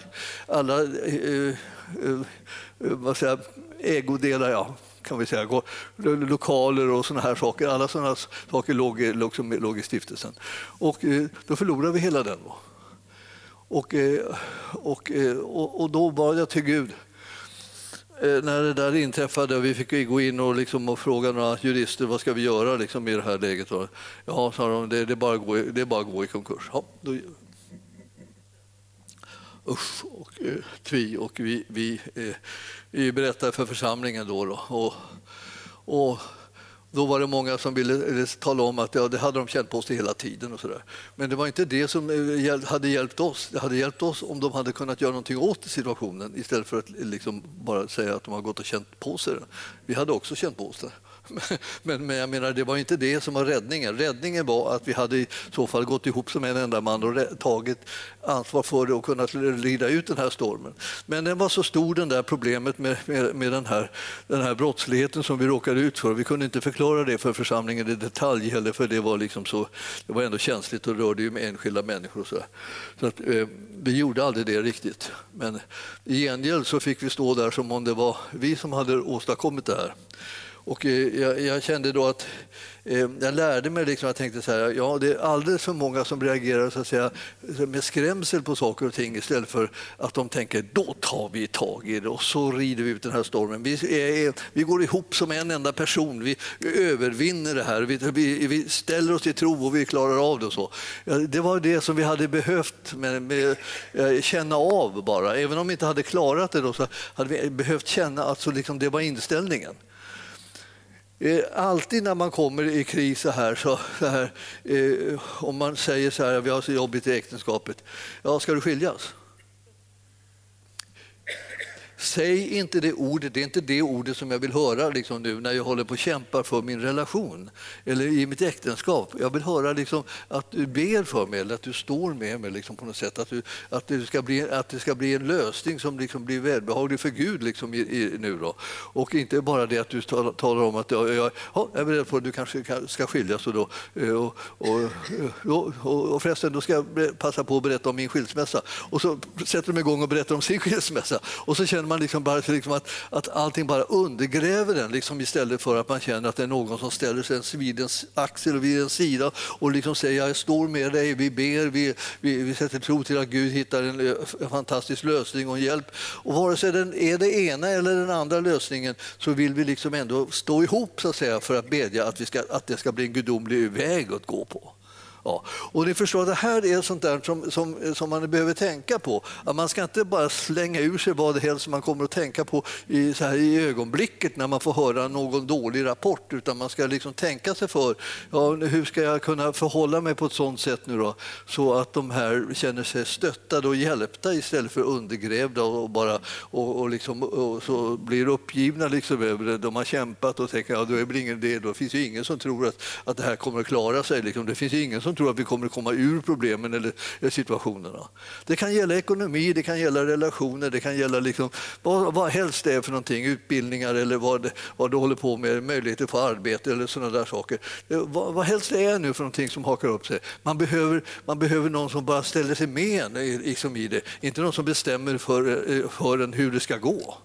alla eh, eh, eh vad säger, ägodelar, ja, kan vi säga, lokaler och såna här saker. Alla sådana saker låg, låg, låg i stiftelsen. Och eh, då förlorade vi hela den. Och, eh, och, eh, och, och då bad jag till Gud när det där inträffade och vi fick gå in och, liksom och fråga några jurister vad ska vi göra liksom i det här läget. Ja, sa de, det, det, är bara att gå, det är bara att gå i konkurs. Ja, då, usch och eh, tvi och vi, vi, eh, vi berättade för församlingen då, då och, och då var det många som ville eh, tala om att ja, det hade de känt på sig hela tiden. och så där. Men det var inte det som eh, hade hjälpt oss. Det hade hjälpt oss om de hade kunnat göra någonting åt situationen istället för att liksom bara säga att de har gått och känt på sig den. Vi hade också känt på oss det. Men, men jag menar, det var inte det som var räddningen. Räddningen var att vi hade i så fall gått ihop som en enda man och tagit ansvar för det och kunnat rida ut den här stormen. Men den var så stor, det där problemet med, med, med, den, här, den här brottsligheten som vi råkade ut för. Vi kunde inte förklara det för församlingen i detalj heller, för det var, liksom så, det var ändå känsligt och rörde ju med enskilda människor. Och så så att, eh, vi gjorde aldrig det riktigt. Men i gengäld så fick vi stå där som om det var vi som hade åstadkommit det här. Och eh, jag, jag, kände då att eh, jag lärde mig, liksom, jag tänkte så här, ja det är alldeles för många som reagerar så att säga, med skrämsel på saker och ting istället för att de tänker då tar vi tag i det och så rider vi ut den här stormen. Vi, är, vi går ihop som en enda person, vi övervinner det här, vi, vi, vi ställer oss i tro och vi klarar av det. Och så. Det var det som vi hade behövt med, med, eh, känna av bara. Även om vi inte hade klarat det då, så hade vi behövt känna att så liksom, det var inställningen. Eh, alltid när man kommer i kris så här, så, så här eh, om man säger så här, vi har så jobbigt i äktenskapet, ja, ska du skiljas? Säg inte det ordet, det är inte det ordet som jag vill höra liksom nu när jag håller på och kämpar för min relation eller i mitt äktenskap. Jag vill höra liksom att du ber för mig eller att du står med mig liksom på något sätt. Att, du, att, det, ska bli, att det ska bli en lösning som liksom blir välbehaglig för Gud liksom i, i, nu. Då. Och inte bara det att du talar om att jag, jag, jag är beredd på att du kanske ska skiljas. Och, då, eh, och, eh, och, och, och förresten, då ska jag passa på att berätta om min skilsmässa. Och så sätter de igång och berättar om sin skilsmässa. Och så känner man liksom bara liksom att, att allting bara undergräver den liksom istället för att man känner att det är någon som ställer sig vid ens axel och vid ens sida och liksom säger jag står med dig, vi ber, vi, vi, vi sätter tro till att Gud hittar en, en fantastisk lösning och hjälp. Och vare sig den är det ena eller den andra lösningen så vill vi liksom ändå stå ihop så att säga, för att bedja att, vi ska, att det ska bli en gudomlig väg att gå på. Ja. Och ni förstår, det här är sånt där som, som, som man behöver tänka på. Att man ska inte bara slänga ur sig vad det helst man kommer att tänka på i, så här, i ögonblicket när man får höra någon dålig rapport, utan man ska liksom tänka sig för. Ja, hur ska jag kunna förhålla mig på ett sånt sätt nu då, så att de här känner sig stöttade och hjälpta istället för undergrävda och, bara, och, och, liksom, och så blir uppgivna liksom över det. De har kämpat och tänker att ja, då är det ingen det. Då finns ju ingen som tror att, att det här kommer att klara sig. Liksom. Det finns ingen som tror att vi kommer att komma ur problemen eller eh, situationerna. Det kan gälla ekonomi, det kan gälla relationer, det kan gälla liksom, vad, vad helst det är för någonting, utbildningar eller vad, vad du håller på med, möjligheter för arbete eller sådana där saker. Eh, vad, vad helst det är nu för någonting som hakar upp sig. Man behöver, man behöver någon som bara ställer sig med liksom i det, inte någon som bestämmer för, eh, för en hur det ska gå.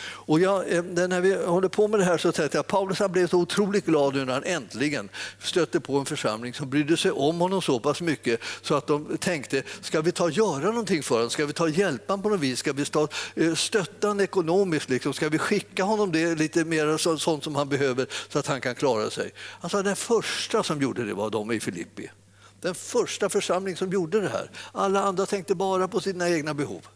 Och jag, eh, när vi håller på med det här så tänkte jag att Paulus han blev så otroligt glad nu när han äntligen stötte på en församling som brydde sig om honom så pass mycket så att de tänkte, ska vi ta och göra någonting för honom? Ska vi ta och hjälpa honom på något vis? Ska vi eh, stötta honom ekonomiskt? Liksom? Ska vi skicka honom det lite mer så, sånt som han behöver så att han kan klara sig? Alltså den första som gjorde det var de i Filippi. Den första församling som gjorde det här. Alla andra tänkte bara på sina egna behov.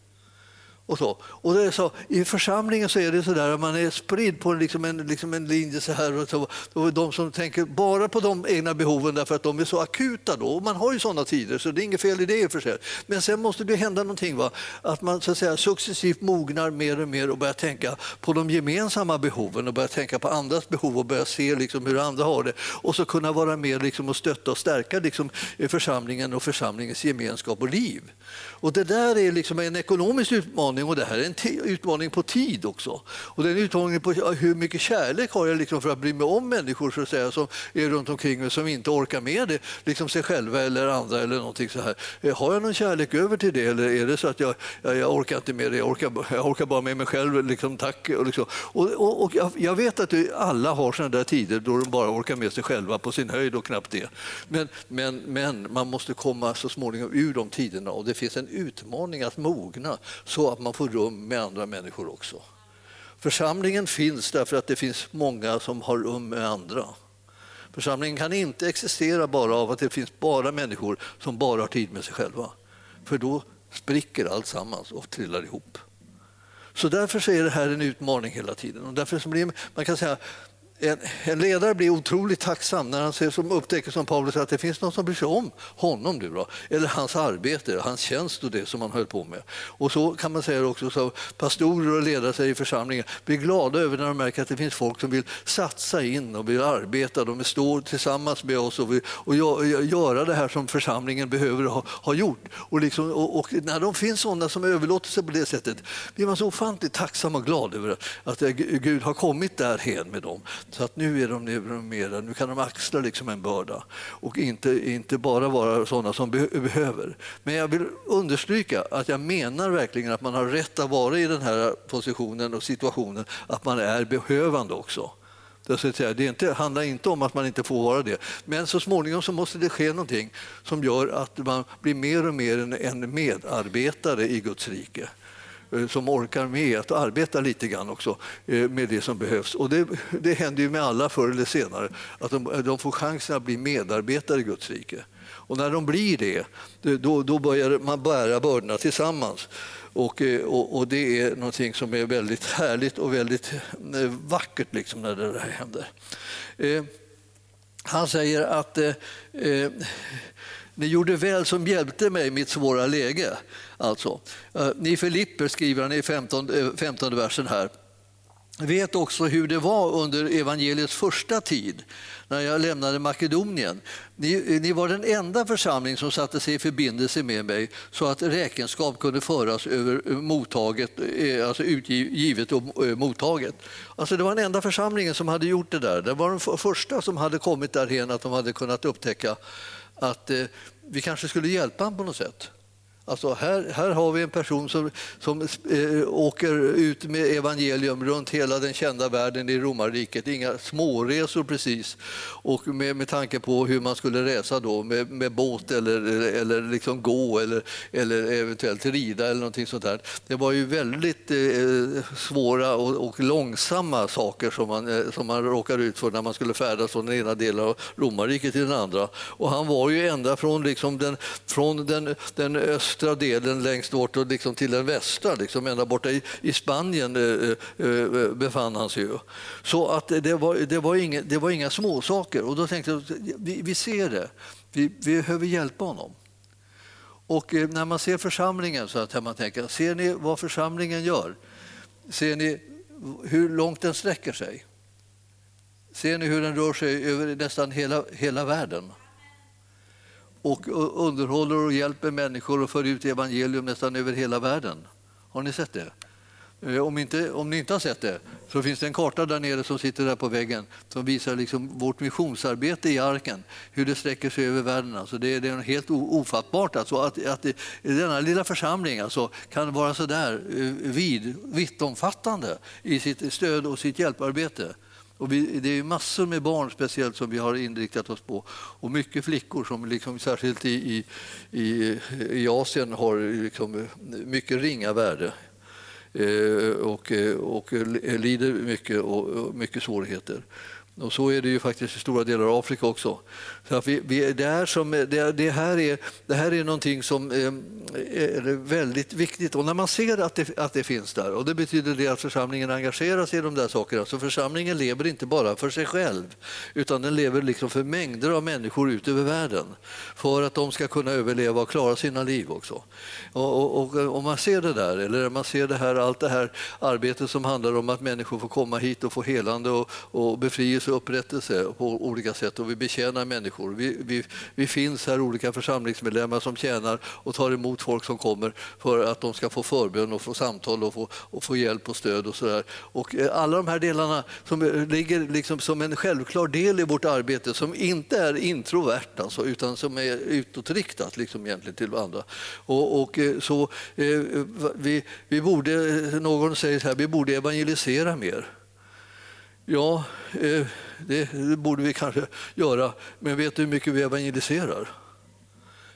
Och så. Och det är så, I församlingen så är det så där att man är spridd på liksom en, liksom en linje så här. Och så, och de som tänker bara på de egna behoven därför att de är så akuta då. Och man har ju sådana tider så det är inget fel i det i för sig. Men sen måste det hända någonting. Va? Att man så att säga, successivt mognar mer och mer och börjar tänka på de gemensamma behoven och börjar tänka på andras behov och börjar se liksom hur andra har det. Och så kunna vara med liksom och stötta och stärka liksom församlingen och församlingens gemenskap och liv. Och det där är liksom en ekonomisk utmaning och det här är en utmaning på tid också. Och det är en utmaning på hur mycket kärlek har jag liksom för att bry mig om människor så att säga, som är runt omkring mig som inte orkar med det, liksom sig själva eller andra eller någonting så här. Eh, har jag någon kärlek över till det eller är det så att jag, jag, jag orkar inte med det, jag orkar, jag orkar bara med mig själv, liksom, tack. Och, liksom. och, och, och jag, jag, vet att alla har sådana där tider då de bara orkar med sig själva på sin höjd och knappt det. Men, men, men man måste komma så småningom ur de tiderna och det finns en utmaning att mogna så att man man får rum med andra människor också. Församlingen finns därför att det finns många som har rum med andra. Församlingen kan inte existera bara av att det finns bara människor som bara har tid med sig själva. För då spricker allt sammans och trillar ihop. Så därför är det här en utmaning hela tiden. Och därför blir man kan säga en, en, ledare blir otroligt tacksam när han ser, som upptäcker som Paulus att det finns någon som bryr sig om honom nu då, eller hans arbete, hans tjänst och det som han höll på med. Och så kan man säga också så pastorer och ledare i församlingen blir glada över när de märker att det finns folk som vill satsa in och vill arbeta. De står tillsammans med oss och vill och göra det här som församlingen behöver ha, ha gjort. Och, liksom, och, och, när de finns sådana som överlåter sig på det sättet blir man så ofantligt tacksam och glad över att Gud har kommit därhen med dem. Så att nu är de neuromerade, nu kan de axla liksom en börda och inte, inte bara vara sådana som behöver. Men jag vill understryka att jag menar verkligen att man har rätt att vara i den här positionen och situationen, att man är behövande också. Det inte, handlar inte om att man inte får vara det. Men så småningom så måste det ske någonting som gör att man blir mer och mer en medarbetare i Guds rike. Eh, som orkar med att arbeta lite grann också eh, med det som behövs. Och det, det händer ju med alla förr eller senare, att de, eh, de får chansen att bli medarbetare i Guds rike. Och när de blir det, då, då börjar man bära bördorna tillsammans. Och, och, och, det är någonting som är väldigt härligt och väldigt vackert liksom när det där händer. han säger att Ni gjorde väl som hjälpte mig i mitt svåra läge. Alltså, eh, ni Filipper skriver han i 15, 15 eh, versen här vet också hur det var under evangeliets första tid, när jag lämnade Makedonien. Ni, eh, ni, var den enda församling som satte sig i förbindelse med mig så att räkenskap kunde föras över mottaget, alltså utgivet och mottaget. Alltså det var den enda församlingen som hade gjort det där. Det var den första som hade kommit därhen att de hade kunnat upptäcka att eh, vi kanske skulle hjälpa honom på något sätt. Alltså här, här har vi en person som, som eh, åker ut med evangelium runt hela den kända världen i romarriket. Inga småresor precis. Och med, med tanke på hur man skulle resa då med, med båt eller, eller liksom gå eller, eller eventuellt rida eller någonting sånt där. Det var ju väldigt eh, svåra och, och, långsamma saker som man, eh, som man råkade ut för när man skulle färdas från den ena delen av romarriket till den andra. Och han var ju ända från, liksom den, från den, den öst östra delen längst bort och liksom till den västra, liksom ända borta i, i Spanien eh, eh, eh, befann han sig ju. Så att det var, det var, inga, det var inga småsaker. Och då tänkte jag, vi, vi ser det, vi, vi behöver hjälpa honom. Och eh, när man ser församlingen så att man tänker, ser ni vad församlingen gör? Ser ni hur långt den sträcker sig? Ser ni hur den rör sig över nästan hela, hela världen? Och underhåller och hjälper människor och för ut evangelium nästan över hela världen. Har ni sett det? Eh, om, inte, om ni inte har sett det så finns det en karta där nere som sitter där på väggen som visar liksom vårt missionsarbete i arken, hur det sträcker sig över världen. Alltså det, det är helt ofattbart alltså att, att det, denna lilla församling alltså kan vara så där eh, vid, vittomfattande i sitt stöd och sitt hjälparbete. Och vi, det är massor med barn speciellt som vi har inriktat oss på och mycket flickor som liksom, särskilt i, i, i Asien har liksom eh, mycket ringa värde eh, och, eh, och lider mycket och mycket svårigheter. Och så är det ju faktiskt i stora delar av Afrika också. Så vi, vi, det, är som, eh, det, det, här är, det här är någonting som eh, är, väldigt viktigt. Och när man ser att det, att det finns där, och det betyder det att församlingen engagerar sig i de där sakerna, så församlingen lever inte bara för sig själv, utan den lever liksom för mängder av människor ut över världen, för att de ska kunna överleva och klara sina liv också. Och, och, och eh, om man ser det där, eller man ser det här, allt det här arbetet som handlar om att människor får komma hit och få helande och, och befrielse och upprättelse på olika sätt, och vi betjänar människor människor. Vi, vi, vi finns här olika församlingsmedlemmar som tjänar och tar emot folk som kommer för att de ska få förbön och få samtal och få, och få hjälp och stöd. och så där. Och eh, Alla de här delarna som eh, ligger liksom som en självklar del i vårt arbete som inte är introvert alltså, utan som är utåtriktat liksom egentligen till andra. Och, och eh, så, eh, vi, vi borde, eh, någon säger så här, vi borde evangelisera mer. Ja, eh, det, borde vi kanske göra. Men vet du hur mycket vi evangeliserar?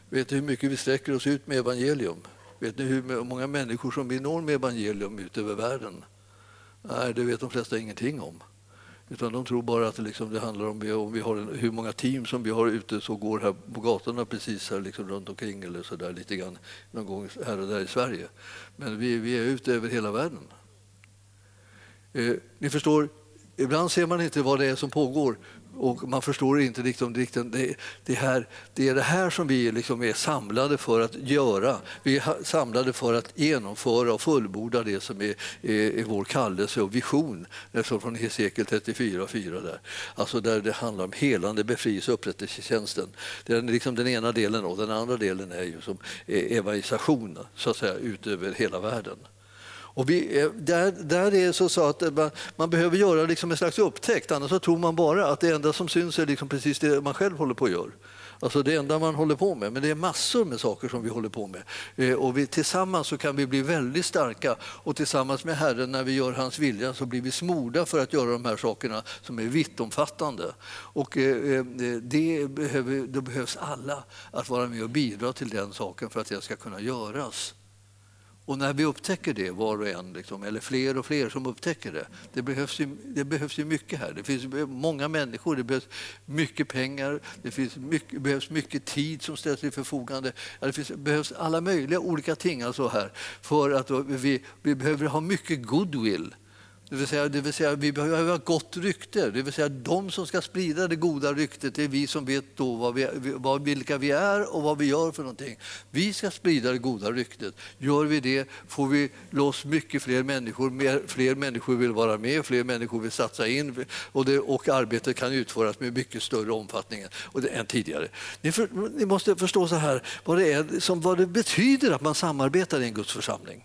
Vet du hur mycket vi sträcker oss ut med evangelium? Vet ni hur många människor som vi når med evangelium ut över världen? Nej, det vet de flesta ingenting om. Utan de tror bara att det, liksom, det handlar om, om vi har en, hur många team som vi har ute som går här på gatorna precis här liksom runt omkring eller så där lite grann någon gång här och där i Sverige. Men vi, vi är ute över hela världen. Eh, ni förstår, Ibland ser man inte vad det är som pågår och man förstår inte liksom, det, det, här, det är det här som vi liksom är samlade för att göra. Vi är samlade för att genomföra och fullborda det som är, är, är vår kallelse och vision från Hesekiel 34 4 där. Alltså där det handlar om helande, befrielse och upprättelsetjänsten. Det är liksom den ena delen och den andra delen är ju som e-, evangelisation så att säga ut över hela världen. Och vi, eh, där, där är det så, att eh, man, man, behöver göra liksom en slags upptäckt, annars så tror man bara att det enda som syns är liksom precis det man själv håller på att göra. Alltså det enda man håller på med. Men det är massor med saker som vi håller på med. Eh, och vi, tillsammans så kan vi bli väldigt starka och tillsammans med Herren när vi gör hans vilja så blir vi smorda för att göra de här sakerna som är vittomfattande. Och eh, eh det, behöver, det behövs alla att vara med och bidra till den saken för att det ska kunna göras. Och när vi upptäcker det, var och en, liksom, eller fler och fler som upptäcker det, det behövs, ju, det behövs ju mycket här. Det finns många människor, det behövs mycket pengar, det finns mycket, behövs mycket tid som ställs till förfogande. Det finns, behövs alla möjliga olika ting alltså här för att vi, vi behöver ha mycket goodwill det vill säga, det vill säga vi behöver ha gott rykte. Det vill säga de som ska sprida det goda ryktet det är vi som vet då vad vi, vad, vilka vi är och vad vi gör för någonting. Vi ska sprida det goda ryktet. Gör vi det får vi loss mycket fler människor. Mer, fler människor vill vara med, fler människor vill satsa in och, det, och arbetet kan utföras med mycket större omfattning än tidigare. Ni, för, ni måste förstå så här, vad det, är, som, vad det betyder att man samarbetar i en Guds församling.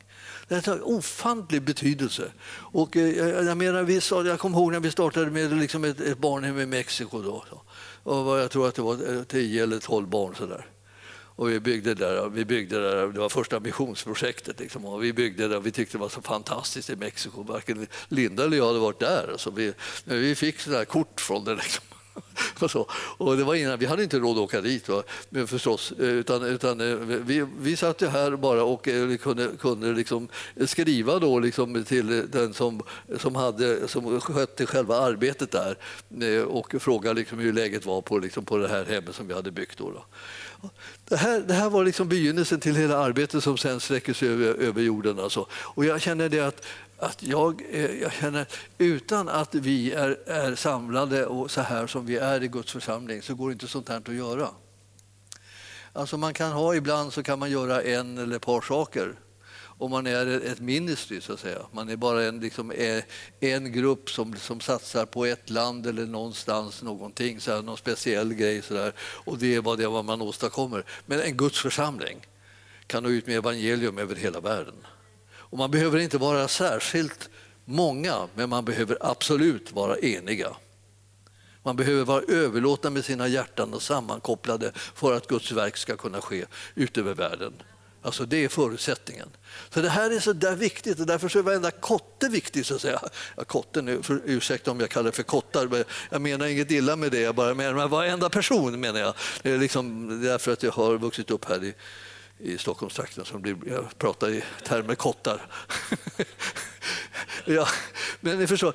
Det har ofantlig betydelse. Och, eh, jag, menar, vi, sa, jag kommer ihåg när vi startade med liksom ett, ett barnhem i Mexiko. Då, och jag tror att det var eh, 10 eller 12 barn. Så där. Och vi byggde där, vi byggde där, det var första missionsprojektet. Liksom, och vi byggde där, vi tyckte det var så fantastiskt i Mexiko. Varken Linda eller jag hade varit där. Så vi, vi fick sådana kort från det. Liksom. och, så. och det var innan, vi hade inte råd att åka dit va? Men förstås, eh, utan, utan eh, vi, vi satt ju här bara och eh, kunde, kunde liksom skriva då liksom till den som, som, hade, som skötte själva arbetet där och fråga liksom hur läget var på, liksom på det här hemmet som vi hade byggt. Då, då. Det, här, det här var liksom begynnelsen till hela arbetet som sen sträcker sig över, över jorden. Alltså. Och jag känner det att att jag, eh, jag känner utan att vi är, är samlade och så här som vi är i Guds församling så går inte sånt här att göra. Alltså man kan ha, ibland så kan man göra en eller ett par saker om man är ett ministry, så att säga. Man är bara en, liksom, eh, en grupp som, som satsar på ett land eller någonstans, någonting, så här, någon speciell grej. Så där, och det är vad, det är vad man åstadkommer. Men en Guds församling kan nå ut med evangelium över hela världen. Och man behöver inte vara särskilt många, men man behöver absolut vara eniga. Man behöver vara överlåtna med sina hjärtan och sammankopplade för att Guds verk ska kunna ske ut över världen. Alltså det är förutsättningen. Så det här är så där viktigt och därför är varenda kotte viktig. Så att säga. Ja, kotten, eh, för, ursäkta om jag kallar det för kottar, jag menar inget illa med det. Jag bara menar varenda person menar jag. Det är, liksom, därför att jag har vuxit upp här i, i Stockholmstrakten som blir, jag pratar i termer kottar. ja, men ni förstår,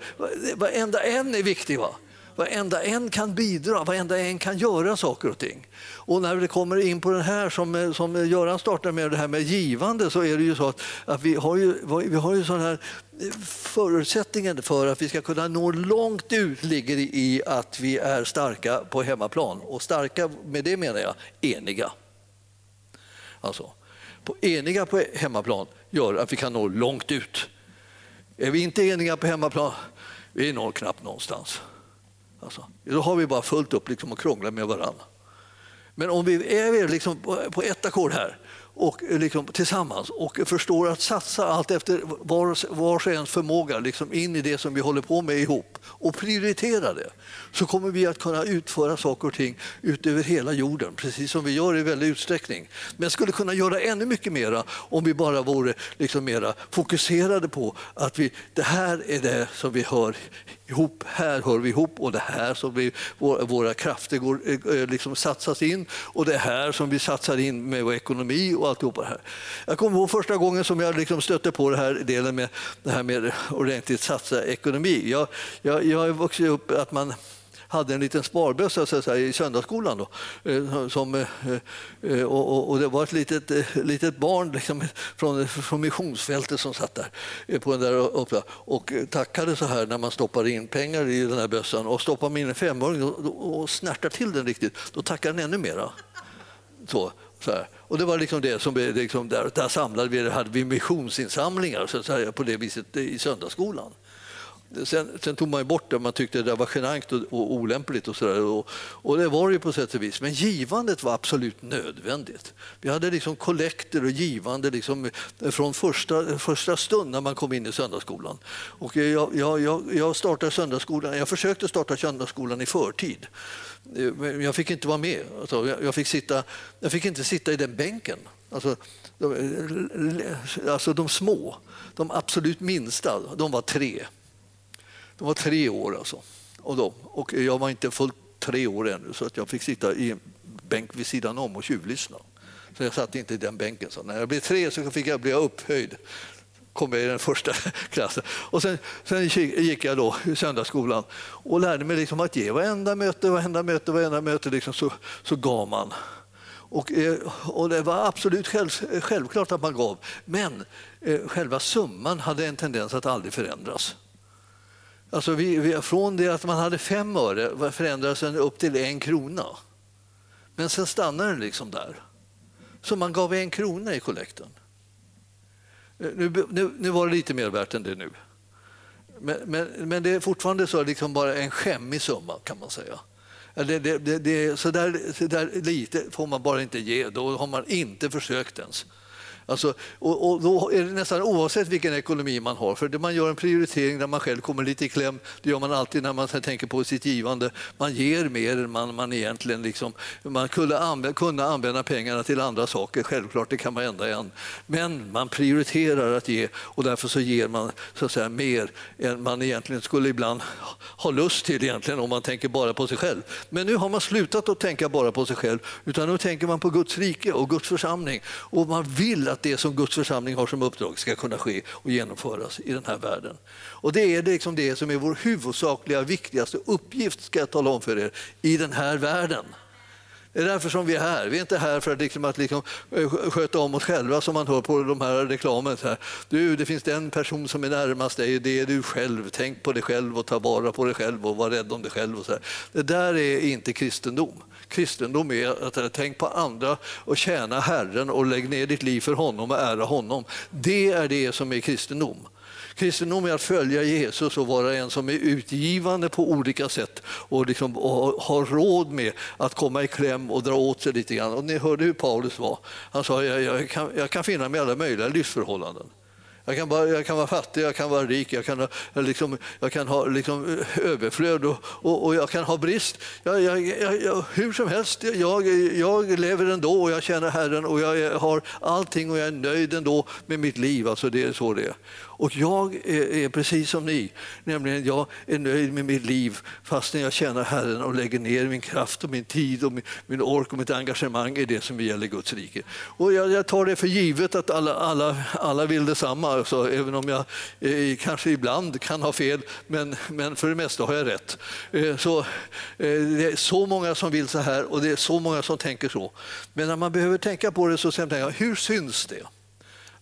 varenda en är viktig. Va? Varenda en kan bidra, varenda en kan göra saker och ting. Och när det kommer in på det här som, som Göran startade med, det här med givande, så är det ju så att, att vi har ju, vi har ju sån här eh, förutsättningen för att vi ska kunna nå långt ut ligger i att vi är starka på hemmaplan. Och starka, med det menar jag eniga. Alltså, på eniga på hemmaplan gör att vi kan nå långt ut. Är vi inte eniga på hemmaplan, vi når knappt någonstans. Alltså, då har vi bara fullt upp liksom och krånglar med varandra. Men om vi är liksom på ett ackord här och eh, liksom tillsammans. Och förstår att satsa allt efter vars, vars och ens förmåga liksom in i det som vi håller på med ihop. Och prioritera det. Så kommer vi att kunna utföra saker och ting ut över hela jorden, precis som vi gör i väldig utsträckning. Men skulle kunna göra ännu mycket mera om vi bara vore liksom mera fokuserade på att vi, det här är det som vi hör ihop, här hör vi ihop och det här som vi, våra krafter går, eh, eh, liksom satsas in och det här som vi satsar in med vår ekonomi och alltihopa det här. Jag kommer ihåg första gången som jag liksom stötte på det här delen med det här med ordentligt satsa ekonomi. Jag, jag, jag har vuxit upp att man hade en liten sparbössa så säga, i söndagsskolan. Då, eh, som, eh, eh, och, och, det var ett litet, litet barn liksom, från, från missionsfältet som satt där på den där uppe och tackade så här när man stoppar in pengar i den här bössan. Och stoppar man in en femåring och, och snärtar till den riktigt, då tackar den ännu mera. Så, så här. Och det var liksom det som liksom där, där samlade vi, hade vi missionsinsamlingar så här, på det viset i söndagsskolan. Sen, sen, tog man bort det, man tyckte det var genant och, och olämpligt. Och, sådär. Och, och det var det ju på sätt och vis. Men givandet var absolut nödvändigt. Vi hade liksom kollekter och givande liksom från första, första stund när man kom in i söndagsskolan. Och jag, jag, jag, startade söndagsskolan, jag försökte starta söndagsskolan i förtid. Men jag fick inte vara med. Alltså, jag, fick sitta, jag fick inte sitta i den bänken. Alltså, de, alltså de små, de absolut minsta, de var tre. De var tre år alltså. Och, de, och jag var inte fullt tre år ännu så att jag fick sitta i en bänk vid sidan om och tjuvlyssna. Så jag satt inte i den bänken. Så när jag blev tre så fick jag bli upphöjd kom jag i den första klassen. Och sen, sen gick jag då i söndagsskolan och lärde mig liksom att ge varenda möte, varenda möte, varenda möte liksom så, så gav man. Och, eh, och det var absolut själv, självklart att man gav, men eh, själva summan hade en tendens att aldrig förändras. Alltså vi, vi, från det att man hade fem öre förändrades den upp till en krona. Men sen stannade den liksom där. Så man gav en krona i kollekten. Eh, nu, nu, nu var det lite mer värt än det nu. Men, men, men det är fortfarande så liksom bara en skämmig summa kan man säga. Det, det, det, det, så, där, så där lite får man bara inte ge, då har man inte försökt ens. Alltså, och, och, då är det nästan oavsett vilken ekonomi man har, för man gör en prioritering där man själv kommer lite i kläm. Det gör man alltid när man tänker på sitt givande. Man ger mer än man, man egentligen... Liksom, man kunde använda, kunna använda pengarna till andra saker, självklart, det kan man ändra igen. Men man prioriterar att ge och därför så ger man så att säga, mer än man egentligen skulle ibland ha lust till egentligen om man tänker bara på sig själv. Men nu har man slutat att tänka bara på sig själv, utan nu tänker man på Guds rike och Guds församling. Och man vill att det som Guds församling har som uppdrag ska kunna ske och genomföras i den här världen. Och det är liksom det som är vår huvudsakliga, viktigaste uppgift, ska jag tala om för er, i den här världen. Det är därför som vi är här. Vi är inte här för att, liksom, att liksom, eh, sköta om oss själva som man hör på de här reklamen. Här. Du, det finns en person som är närmast dig, det är du själv. Tänk på dig själv och ta vara på dig själv och var rädd om dig själv. Och så här. Det där är inte kristendom. Kristendom är att tänk på andra och tjäna Herren och lägg ner ditt liv för honom och ära honom. Det är det som är kristendom. Kristendom är att följa Jesus och vara en som är utgivande på olika sätt och, liksom, och har råd med att komma i kläm och dra åt sig lite grann. Och ni hörde hur Paulus var. Han sa jag, jag, kan, jag kan finna mig i alla möjliga livsförhållanden. Jag kan, bara, jag kan vara fattig, jag kan vara rik, jag kan, liksom, jag kan ha liksom, överflöd och, och, och, jag kan ha brist. Jag, jag, hur som helst, jag, jag lever ändå och jag känner Herren och jag har allting och jag är nöjd ändå med mitt liv. Alltså, det är så det är. Och jag eh, är, precis som ni, nämligen jag är nöjd med mitt liv fastän jag tjänar Herren och lägger ner min kraft och min tid och min, min ork och mitt engagemang i det som gäller Guds rike. Och jag, jag tar det för givet att alla, alla, alla vill detsamma, så även om jag eh, kanske ibland kan ha fel, men, men för det mesta har jag rätt. Eh, så, eh, det är så många som vill så här och det är så många som tänker så. Men när man behöver tänka på det så tänker jag, hur syns det?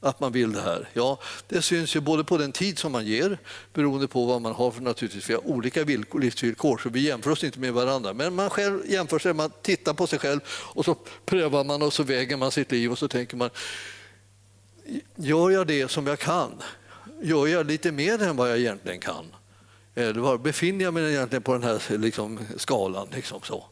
Att man vill det här? Ja, det syns ju både på den tid som man ger, beroende på vad man har för naturligtvis, vi har olika villkor, livsvillkor, så vi jämför oss inte med varandra. Men man själv jämför sig, man tittar på sig själv och så prövar man och så väger man sitt liv och så tänker man, gör jag det som jag kan? Gör jag lite mer än vad jag egentligen kan? Eller befinner jag mig egentligen på den här liksom, skalan? Liksom så?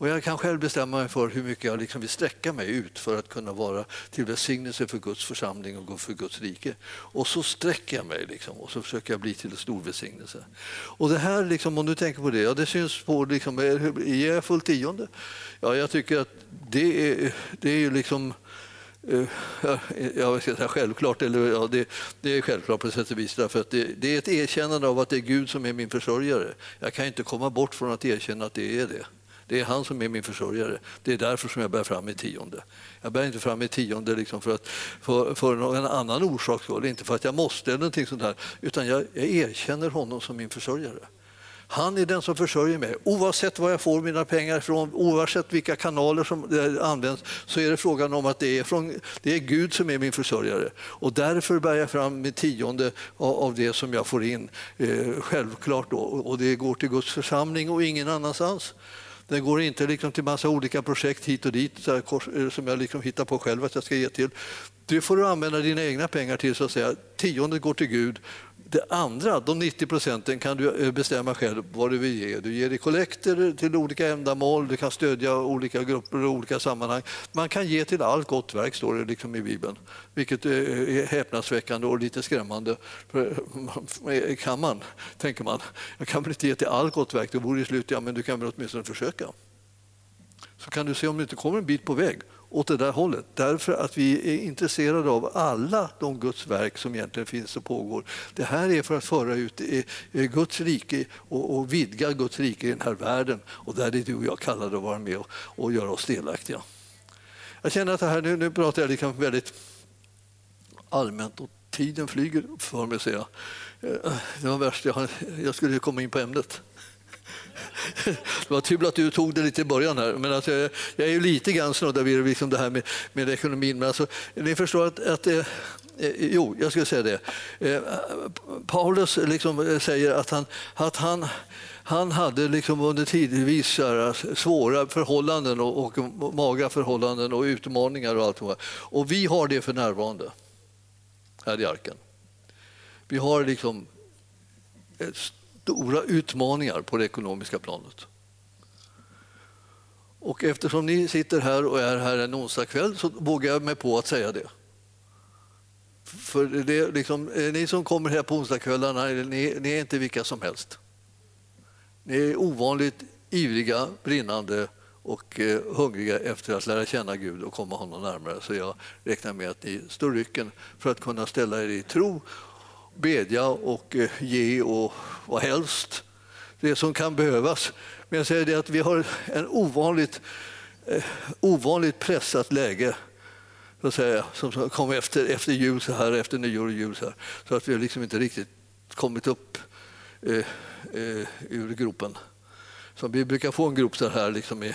Och jag kan själv bestämma mig för hur mycket jag liksom vill sträcka mig ut för att kunna vara till välsignelse för Guds församling och för Guds rike. Och så sträcker jag mig liksom, och så försöker jag bli till en stor välsignelse. Och det här, liksom, om du tänker på det, ja, det syns på, liksom, ger jag fullt tionde? Ja, jag tycker att det är, det är ju liksom eh, ja jag ska säga självklart, eller ja, det, det, är självklart på sätt och vis. Därför att det, det, är ett erkännande av att det är Gud som är min försörjare. Jag kan inte komma bort från att erkänna att det är det. Det är han som är min försörjare. Det är därför som jag bär fram i tionde. Jag bär inte fram i tionde liksom för, att, för, för någon annan orsak skull, inte för att jag måste eller någonting sånt där, utan jag, jag erkänner honom som min försörjare. Han är den som försörjer mig. Oavsett var jag får mina pengar ifrån, oavsett vilka kanaler som eh, används, så är det frågan om att det är, från, det är Gud som är min försörjare. Och därför bär jag fram mitt tionde av det som jag får in, eh, självklart. Då. Och det går till Guds församling och ingen annanstans. Den går inte liksom till massa olika projekt hit och dit här, eh, som jag liksom hittar på själv att jag ska ge till. Det får du använda dina egna pengar till. så att säga. Tiondet går till Gud det andra, de 90 procenten, kan du eh, bestämma själv vad du vill ge. Du ger i kollekter till olika ändamål, du kan stödja olika grupper och olika sammanhang. Man kan ge till allt gott verk, står det liksom i Bibeln. Vilket eh, är häpnadsväckande och lite skrämmande. Eh, kan man, tänker man. Jag kan väl inte ge till allt gott verk, det vore ju slut. Ja, men du kan väl åtminstone försöka. Så kan du se om du inte kommer en bit på väg åt det där hållet. Därför att vi är intresserade av alla de Guds verk som egentligen finns och pågår. Det här är för att föra ut Guds rike och, vidga Guds rike i den här världen. Och där är du och jag kallade att vara med och, och göra oss delaktiga. Jag känner att det här, nu, nu pratar jag liksom väldigt allmänt och tiden flyger för mig, säger jag. Eh, det var värst, jag, jag skulle komma in på ämnet. Det var tur att du tog det lite i början här. Men alltså, jag är ju lite grann snuddad vid liksom det här med, med ekonomin. Men alltså, ni förstår att, att, eh, eh jo, jag skulle säga det. Eh, Paulus liksom eh, säger att han, att han, han hade liksom under tidvis eh, svåra förhållanden och, och magra förhållanden och utmaningar och allt. Och vi har det för närvarande här i arken. Vi har liksom stora utmaningar på det ekonomiska planet. Och eftersom ni sitter här och är här en onsdagskväll så vågar jag mig på att säga det. För det liksom, ni som kommer här på onsdagskvällarna, ni, ni är inte vilka som helst. Ni är ovanligt ivriga, brinnande och eh, hungriga efter att lära känna Gud och komma honom närmare. Så jag räknar med att ni står rycken för att kunna ställa er i tro, bedja och eh, ge och vad helst det som kan behövas. Men jag säger det att vi har en ovanligt, eh, ovanligt pressat läge så att säga, som kom efter, efter jul, så här, efter nyår och jul. Så, här, så att vi har liksom inte riktigt kommit upp eh, eh, ur gropen. Så vi brukar få en grop så här liksom i,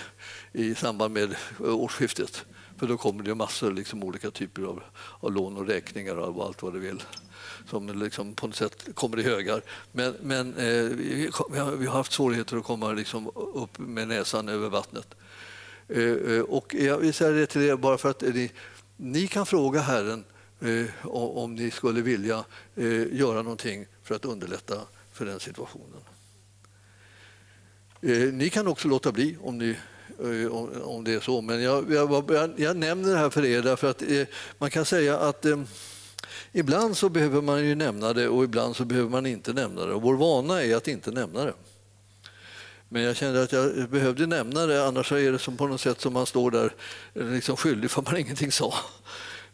i samband med eh, årsskiftet. För då kommer det massor liksom olika typer av, av lån och räkningar och allt vad du vill som liksom på något sätt kommer i högar. Men, men eh, vi, har, vi, har, haft svårigheter att komma liksom upp med näsan över vattnet. Eh, eh, och jag vill säga det till er bara för att ni, ni kan fråga Herren eh, om ni skulle vilja eh, göra någonting för att underlätta för den situationen. Eh, ni kan också låta bli om ni eh, om det är så. Men jag, jag, jag, nämner det här för er därför att eh, man kan säga att Ibland så behöver man ju nämna det och ibland så behöver man inte nämna det. Och vår vana är att inte nämna det. Men jag kände att jag behövde nämna det, annars är det som på något sätt som man står där eh, liksom skyldig för man ingenting sa.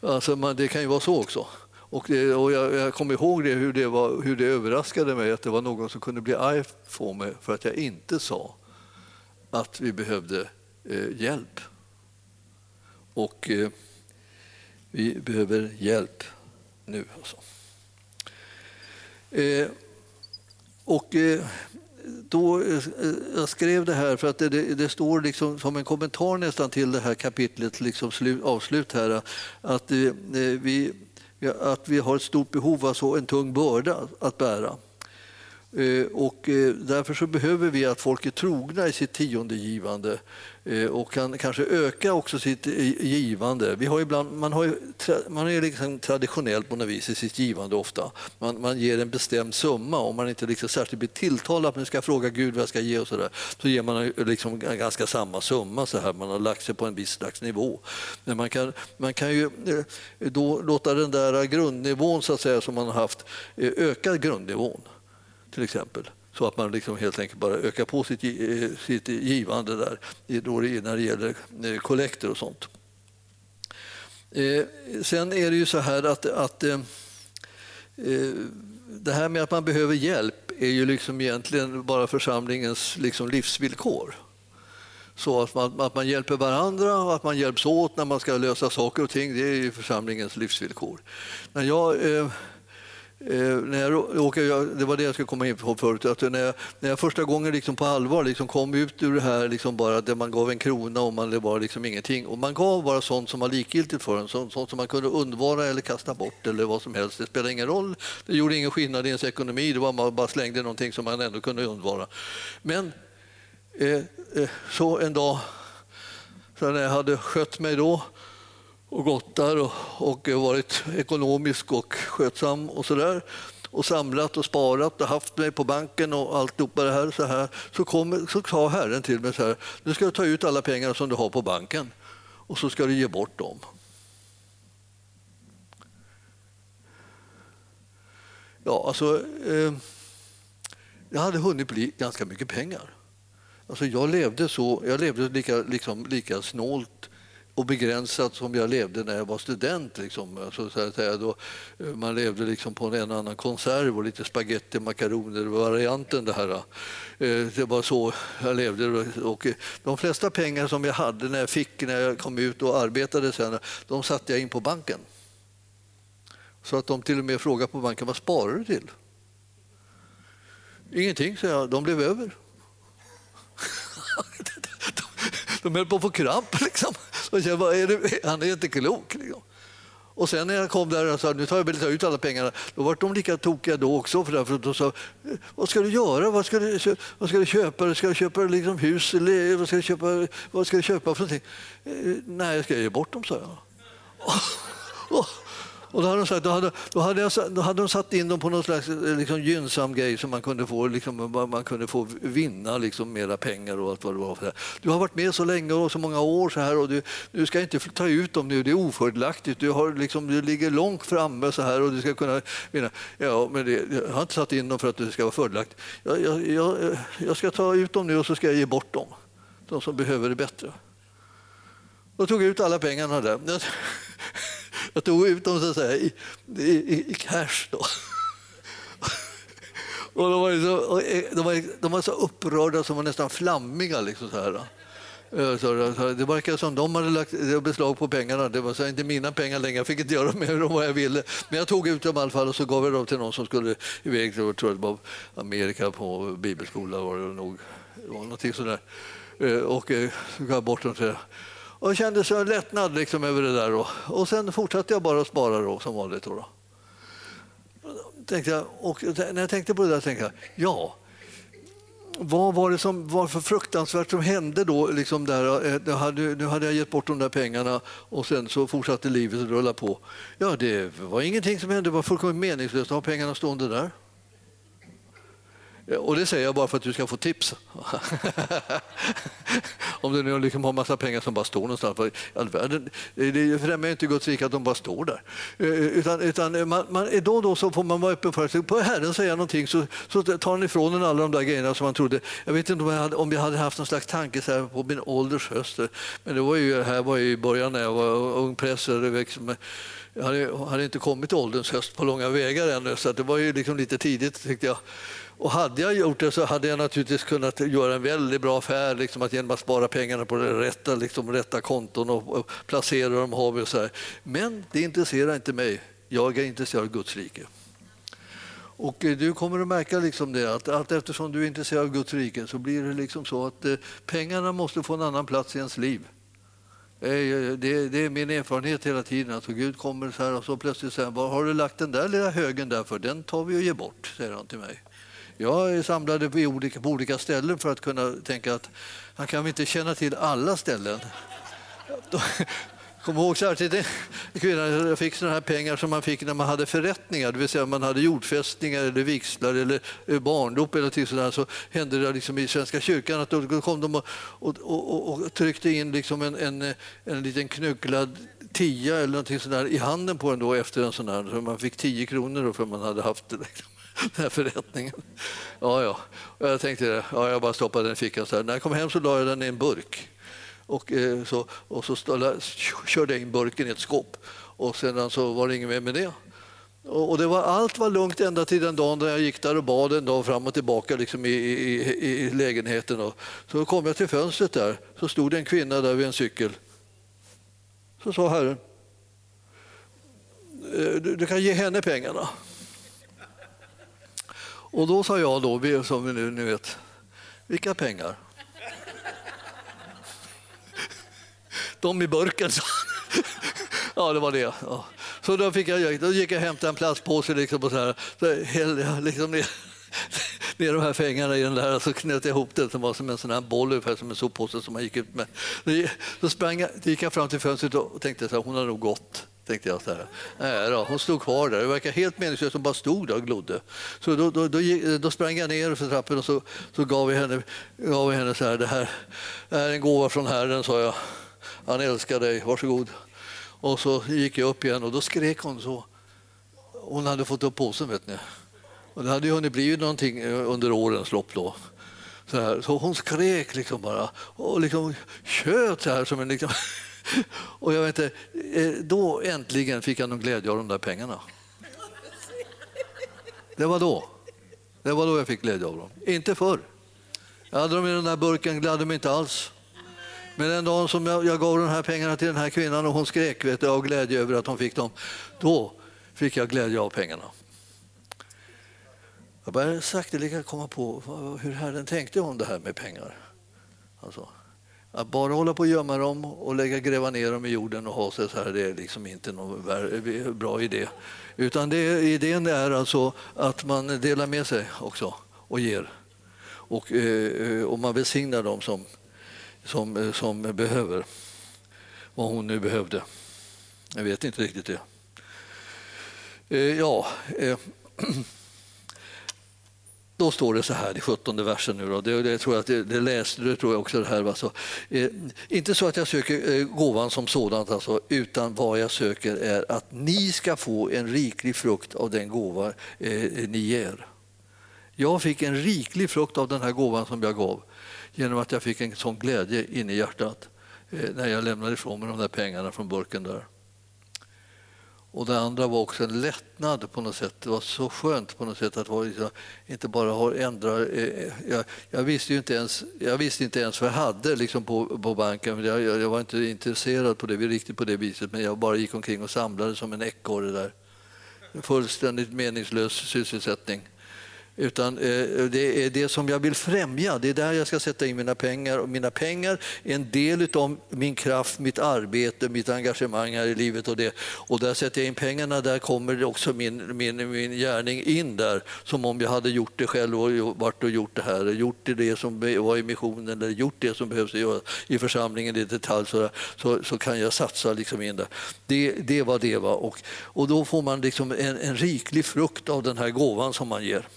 Alltså man, det kan ju vara så också. Och, det, och jag, jag kommer ihåg det hur, det var, hur det överraskade mig att det var någon som kunde bli arg på mig för att jag inte sa att vi behövde eh, hjälp. Och eh, vi behöver hjälp nu. Alltså. Eh, och eh, då, eh, jag skrev det här för att det, det, det, står liksom som en kommentar nästan till det här kapitlet, liksom slut, avslut här, att, eh, vi, att vi har ett stort behov av så en tung börda att bära. Eh, och eh, därför så behöver vi att folk är trogna i sitt tiondegivande Eh, och kan kanske öka också sitt eh, givande. Vi har ibland, man, har ju, man är liksom traditionellt på något vis i sitt givande ofta. Man, man ger en bestämd summa. Om man inte liksom särskilt blir tilltalad att man ska fråga Gud vad jag ska ge och så, där, så ger man liksom ganska samma summa. Så här. Man har lagt sig på en viss slags nivå. Men man kan, man kan ju eh, då låta den där grundnivån så att säga, som man har haft öka grundnivån till exempel. Så att man liksom helt enkelt bara ökar på sitt, eh, sitt givande där när det gäller eh, kollekter och sånt. Eh, sen är det ju så här att, att eh, det här med att man behöver hjälp är ju liksom egentligen bara församlingens liksom livsvillkor. Så att man, att man hjälper varandra och att man hjälps åt när man ska lösa saker och ting, det är ju församlingens livsvillkor. När jag Eh, Eh, när jag råkade, det var det jag skulle komma in på förut. Att när, jag, när jag första gången liksom på allvar liksom kom ut ur det här liksom bara där man gav en krona och man, det var liksom ingenting. Och man gav bara sånt som var likgiltigt för en, sånt, sånt som man kunde undvara eller kasta bort eller vad som helst. Det spelade ingen roll, det gjorde ingen skillnad i ens ekonomi. Det var man bara slängde någonting som man ändå kunde undvara. Men eh, eh, så en dag, så när jag hade skött mig då och gått där och, och varit ekonomisk och skötsam och sådär. och samlat och sparat och haft mig på banken och alltihopa det här så här så, kom, så sa Herren till mig så här, nu ska du ta ut alla pengar som du har på banken och så ska du ge bort dem. Ja, alltså, eh, jag hade hunnit bli ganska mycket pengar. Alltså jag levde så, jag levde lika, liksom, lika snålt och begränsat som jag levde när jag var student. Liksom. Alltså, så att säga, då, eh, man levde liksom på en annan konserv och lite spagetti makaroner, varianten det här. Eh. Eh, det var så jag levde. Och de flesta pengar som jag hade när jag fick när jag kom ut och arbetade sen, de satte jag in på banken. Så att de till och med frågade på banken vad sparar du till? Ingenting, sa jag. De blev över. de höll på att få kramp. Liksom. Och jag bara, är det, han är inte klok. Liksom. Och sen när jag kom där och sa nu tar jag ta ut alla pengarna, då var de lika tokiga då också. För därför de sa, vad ska du göra? Vad ska du, vad ska du köpa? Ska du köpa liksom hus? Eller vad ska du köpa, vad ska du köpa för någonting? Eh, nej, jag ska ge bort dem, sa jag. Och då hade de, sagt, då hade, då hade, jag, då hade de satt in dem på någon slags eh, liksom, gynnsam grej som man kunde få, liksom, man kunde få vinna liksom, mera pengar och allt vad det var. För det. Du har varit med så länge och så många år så här och du, du ska inte ta ut dem nu, det är ofördelaktigt. Du, har, liksom, du ligger långt framme så här och du ska kunna vinna. Ja, men det, jag har inte satt in dem för att det ska vara fördelaktigt. Jag, jag, jag, eh, jag ska ta ut dem nu och så ska jag ge bort dem, de som behöver det bättre. Då tog jag ut alla pengarna där. Jag tog ut dem så att säga, i, i, i cash. Då. Och de, var så, eh, de, var, de var så upprörda som var nästan flammiga. Liksom så här. Eh, det verkar som de hade lagt beslag på pengarna. Det var så inte mina pengar längre. Jag fick inte göra med dem vad jag ville. Men jag tog ut dem i alla fall och så gav jag dem till någon som skulle iväg till tror det var Amerika på bibelskola. Var det nog. Det var någonting sådär. Eh, och så gav jag bort dem till och kände så en lättnad liksom över det där. Då. Och sen fortsatte jag bara att spara då, som vanligt. Då, då. Tänkte jag, och när jag tänkte på det där tänkte jag, ja, vad var det som var för fruktansvärt som hände då? Liksom där, eh, nu, hade, nu hade jag gett bort de där pengarna och sen så fortsatte livet att rulla på. Ja, det var ingenting som hände, det var fullkomligt meningslöst att ha pengarna stående där. Eh, och det säger jag bara för att du ska få tips. Om du nu liksom har massa pengar som bara står någonstans. För det främjar inte Guds rike att de bara står där. Eh, utan, utan man, man, då och då så får man vara öppen för att på Herren säga någonting så, så tar han ifrån en alla de där grejerna som man trodde. Jag vet inte om jag hade, om jag hade haft någon slags tanke så här på min ålders höst. Men det var ju, här var ju i början när jag var ung präst. Jag hade, hade inte kommit till ålderns höst på långa vägar ännu så det var ju liksom lite tidigt tyckte jag. Och hade jag gjort det så hade jag naturligtvis kunnat göra en väldigt bra affär liksom att genom att spara pengarna på det rätta, liksom, rätta konton och, och placera dem har vi så här. Men det intresserar inte mig. Jag är intresserad av Guds rike. Och eh, du kommer att märka liksom det att, att eftersom du är intresserad av Guds rike så blir det liksom så att eh, pengarna måste få en annan plats i ens liv. Eh, eh, det, det är min erfarenhet hela tiden. Alltså Gud kommer så här och så plötsligt säger var har du lagt den där lilla högen där för? Den tar vi och ger bort, säger han till mig. Jag samlade på olika, på olika ställen för att kunna tänka att han kan väl inte känna till alla ställen. Kom ihåg så här, till kvinnan, jag fick sådana här pengar som man fick när man hade förrättningar, det vill säga man hade jordfästningar eller vigslar eller eh, barndop eller något sådär, så hände det liksom i Svenska kyrkan att då kom de och, och, och, och tryckte in liksom en, en, en liten knucklad tia eller någonting sådär i handen på en då efter en sån här, så man fick tio kronor då för man hade haft det. Liksom den här förrättningen. Ja, ja. Och jag tänkte, ja, jag bara stoppade den i fickan. Så här. När jag kom hem så la jag den i en burk. Och, eh, så, och så ställde, körde jag in burken i ett skåp. Och sedan så var det inget mer med det. Och det var, allt var lugnt ända till den dagen då jag gick där och bad en dag fram och tillbaka liksom i, i, i lägenheten. Och så kom jag till fönstret där, så stod det en kvinna där vid en cykel. Så sa Herren, eh, du, du kan ge henne pengarna. Och då sa jag då, som vi nu ni vet, vilka pengar? De i burken, sa Ja, det var det. Ja. Så då, fick jag, då gick jag och hämtade en plastpåse liksom och så här, så hällde jag liksom ner, ner de här pengarna i den där och så knöt jag ihop den som var som en sån här boll, ungefär som en soppåse som man gick ut med. Då sprang jag, gick jag fram till fönstret och tänkte att hon har nog gått tänkte jag. Så här. Nej, då, hon stod kvar där. Det verkar helt meningslöst. Hon bara stod där och glodde. Så då, då, då, då sprang jag ner för trappen och så, så gav vi henne, gav vi henne så här. Det här är en gåva från Herren, sa jag. Han älskar dig. Varsågod. Och så gick jag upp igen och då skrek hon så. Hon hade fått upp påsen, vet ni. Och det hade ju hunnit bli någonting eh, under årens lopp då. Så, här. så hon skrek liksom bara och liksom tjöt så här som en liksom Och jag vet inte, eh, då äntligen fick jag någon glädje av de där pengarna. Det var då. Det var då jag fick glädje av dem. Inte förr. Jag hade dem i den där burken, gladde mig inte alls. Men den dagen som jag, jag gav de här pengarna till den här kvinnan och hon skrek vet du, av glädje över att hon fick dem, då fick jag glädje av pengarna. Jag började sakteliga komma på hur Herren tänkte om det här med pengar. Alltså, att bara hålla på och gömma dem och lägga, gräva ner dem i jorden och ha sig så här, det är liksom inte någon bra idé. Utan det, idén är alltså att man delar med sig också och ger. Och, eh, och man välsignar dem som, som, som behöver vad hon nu behövde. Jag vet inte riktigt det. Eh, ja, eh, då står det så här i 17 versen. Nu då. Det, det, tror jag att det, det läste du tror jag också. Det här, alltså. Eh, inte så att jag söker eh, gåvan som sådant, alltså, utan vad jag söker är att ni ska få en riklig frukt av den gåva eh, ni ger. Jag fick en riklig frukt av den här gåvan som jag gav genom att jag fick en sån glädje inne i hjärtat eh, när jag lämnade ifrån mig de där pengarna från burken där. Och det andra var också en lättnad på något sätt. Det var så skönt på något sätt att vara, liksom, inte bara ha ändrat... Eh, eh, jag, jag, visste ju inte ens, jag visste inte ens vad jag hade liksom på, på banken. Jag, jag, var inte intresserad på det, riktigt på det viset men jag bara gick omkring och samlade som en ekorre där. Fullständigt meningslös sysselsättning. Utan eh, det är det som jag vill främja, det är där jag ska sätta in mina pengar. Och mina pengar är en del av min kraft, mitt arbete, mitt engagemang här i livet. Och, det. och där sätter jag in pengarna, där kommer också min, min, min gärning in där. Som om jag hade gjort det själv och varit och gjort det här, gjort det som var i missionen eller gjort det som behövs i församlingen i detalj. Så, så, så kan jag satsa liksom in där. Det, det var det. Va? Och, och då får man liksom en, en riklig frukt av den här gåvan som man ger.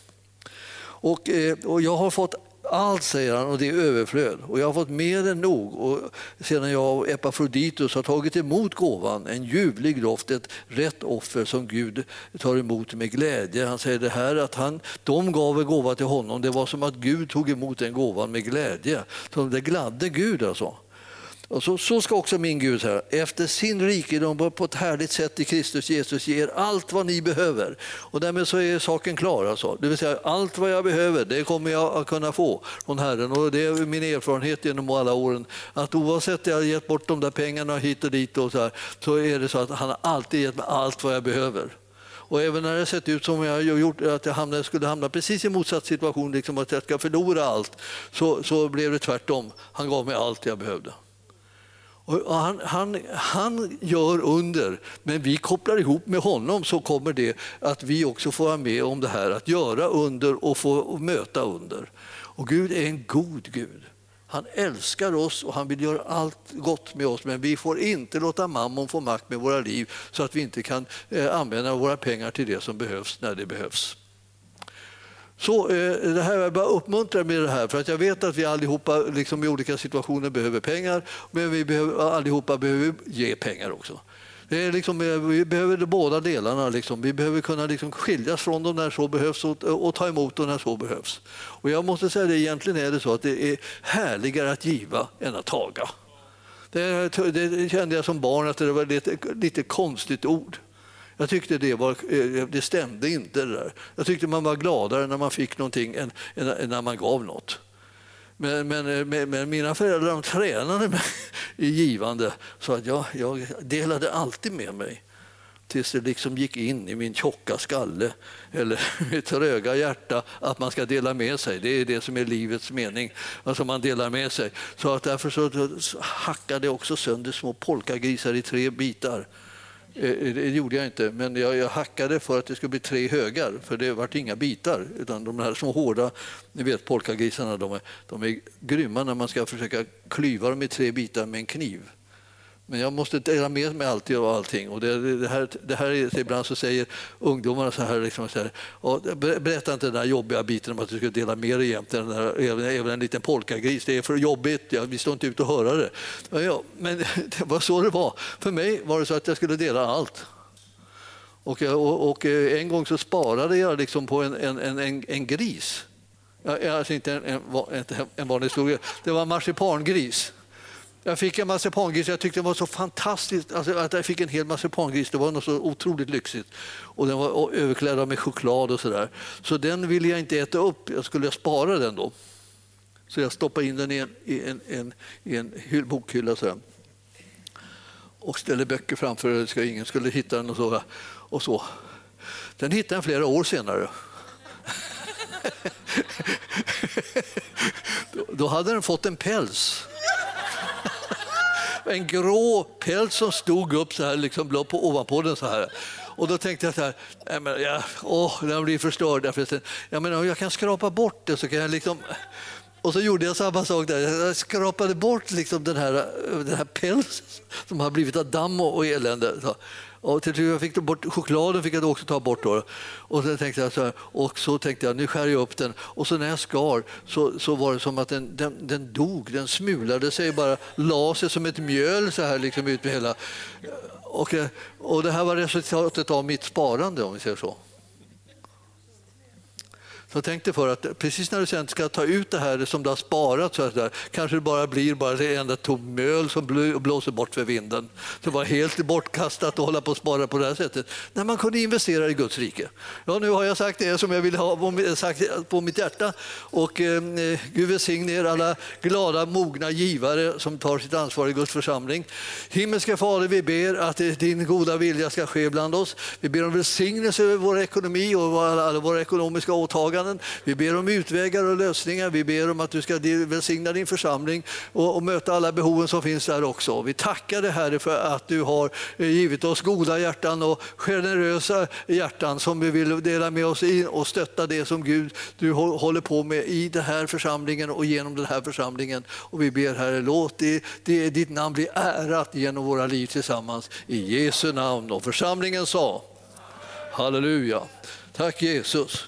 Och, eh, och jag har fått allt, säger han, och det är överflöd. Och jag har fått mer än nog. Och sedan jag och Epafroditus har tagit emot gåvan, en ljuvlig doft, ett rätt offer som Gud tar emot med glädje. Han säger det här att han, de gav en gåva till honom, det var som att Gud tog emot den gåvan med glädje. Så det gladde Gud alltså. Och så, så ska också min Gud här, efter sin rikedom på ett härligt sätt i Kristus Jesus ge er allt vad ni behöver. Och därmed så är saken klar. Alltså. Det vill säga allt vad jag behöver, det kommer jag att kunna få från Herren. Och det är min erfarenhet genom alla åren att oavsett jag har gett bort de där pengarna hit och dit och så, här, så är det så att han har alltid gett mig allt vad jag behöver. Och även när det sett ut som jag gjort, att jag hamnade, skulle hamna precis i motsatt situation, liksom att jag ska förlora allt, så, så blev det tvärtom. Han gav mig allt jag behövde. Och han, han, han gör under, men vi kopplar ihop med honom så kommer det att vi också får vara med om det här att göra under och få möta under. Och Gud är en god Gud. Han älskar oss och han vill göra allt gott med oss men vi får inte låta mammon få makt med våra liv så att vi inte kan eh, använda våra pengar till det som behövs när det behövs. Så eh, det här, jag bara uppmuntrar med det här, för att jag vet att vi allihopa liksom, i olika situationer behöver pengar, men vi behöver, allihopa behöver ge pengar också. Det är liksom, eh, vi behöver båda delarna. Liksom. Vi behöver kunna liksom skiljas från dem när så behövs och, och, ta emot dem när så behövs. Och jag måste säga att egentligen är det så att det är härligare att giva än att taga. Det, det kände jag som barn att det var ett lite, lite konstigt ord. Jag tyckte det, var, eh, det stämde inte. Det där. Jag tyckte man var gladare när man fick någonting än, än när man gav något. Men, eh, men, men, mina föräldrar de tränade mig i givande så att jag, jag delade alltid med mig tills det liksom gick in i min tjocka skalle eller mitt tröga hjärta att man ska dela med sig. Det är det som är livets mening, alltså man delar med sig. Så att därför så hackade jag också sönder små polkagrisar i tre bitar Eh, det gjorde jag inte, men jag, jag, hackade för att det skulle bli tre högar, för det vart inga bitar. Utan de här små hårda, ni vet polkagrisarna, de är, de är grymma när man ska försöka klyva dem i tre bitar med en kniv. Men jag måste dela med mig alltid av allting. Och det, det, här, det här är, ibland så säger ungdomarna så här, liksom så här berätta inte den där jobbiga biten om att du ska dela med dig jämt, den där, även, även en liten polkagris. Det är för jobbigt, ja, vi står inte ut och höra det. Ja, men det var så det var. För mig var det så att jag skulle dela allt. Och, och, och eh, en gång så sparade jag liksom på en, en, en, en gris. Eh, alltså inte en, en, en vanlig stor gris, det var en marsipangris. Jag fick en marsipangris, jag tyckte det var så fantastiskt alltså, att jag fick en hel marsipangris. Det var något så otroligt lyxigt. Och den var överklädd med choklad och sådär. Så den ville jag inte äta upp, jag skulle spara den då. Så jag stoppade in den i en, i en, en, i en hyll, bokhylla så och ställde böcker framför så ingen skulle hitta den. Och så, och så. Den hittade jag flera år senare. då hade den fått en päls en grå päls som stod upp så här, liksom, på, ovanpå den så här. Och då tänkte jag så här, nej men, ja, åh, den blir förstörd. Jag, menar, jag kan skrapa bort det så kan jag liksom... Och så gjorde jag samma sak där. Jag skrapade bort liksom den, här, den här pälsen som har blivit av damm och elände. Och till slut jag fick bort chokladen fick jag också ta bort. Då. Och, så tänkte jag så här, och så tänkte jag nu skär jag upp den. Och så när jag skar så, så var det som att den, den, den dog, den smulade sig bara, la sig som ett mjöl så här liksom ut med hela. Och, och det här var resultatet av mitt sparande om vi säger så. Så tänk dig för att precis när du sen ska ta ut det här som du har sparat så där, kanske det bara blir bara det enda tom möl som blåser bort för vinden. Det var helt bortkastat att hålla på och spara på det här sättet. När man kunde investera i Guds rike. Ja, nu har jag sagt det som jag vill ha sagt på mitt hjärta. Och eh, Gud välsigne er alla glada, mogna givare som tar sitt ansvar i Guds församling. Himmelska Fader, vi ber att eh, din goda vilja ska ske bland oss. Vi ber om välsignelse över vår ekonomi och alla våra ekonomiska åtaganden åtaganden. Vi ber om utvägar och lösningar. Vi ber om att du ska välsigna din församling och, och möta alla behoven som finns där också. Vi tackar dig Herre för att du har eh, givit oss goda hjärtan och generösa hjärtan som vi vill dela med oss i och stötta det som Gud du håller på med i den här församlingen och genom den här församlingen. Och vi ber Herre, låt det, det, ditt namn bli ärat genom våra liv tillsammans. I Jesu namn. Och församlingen sa Halleluja. Tack Jesus.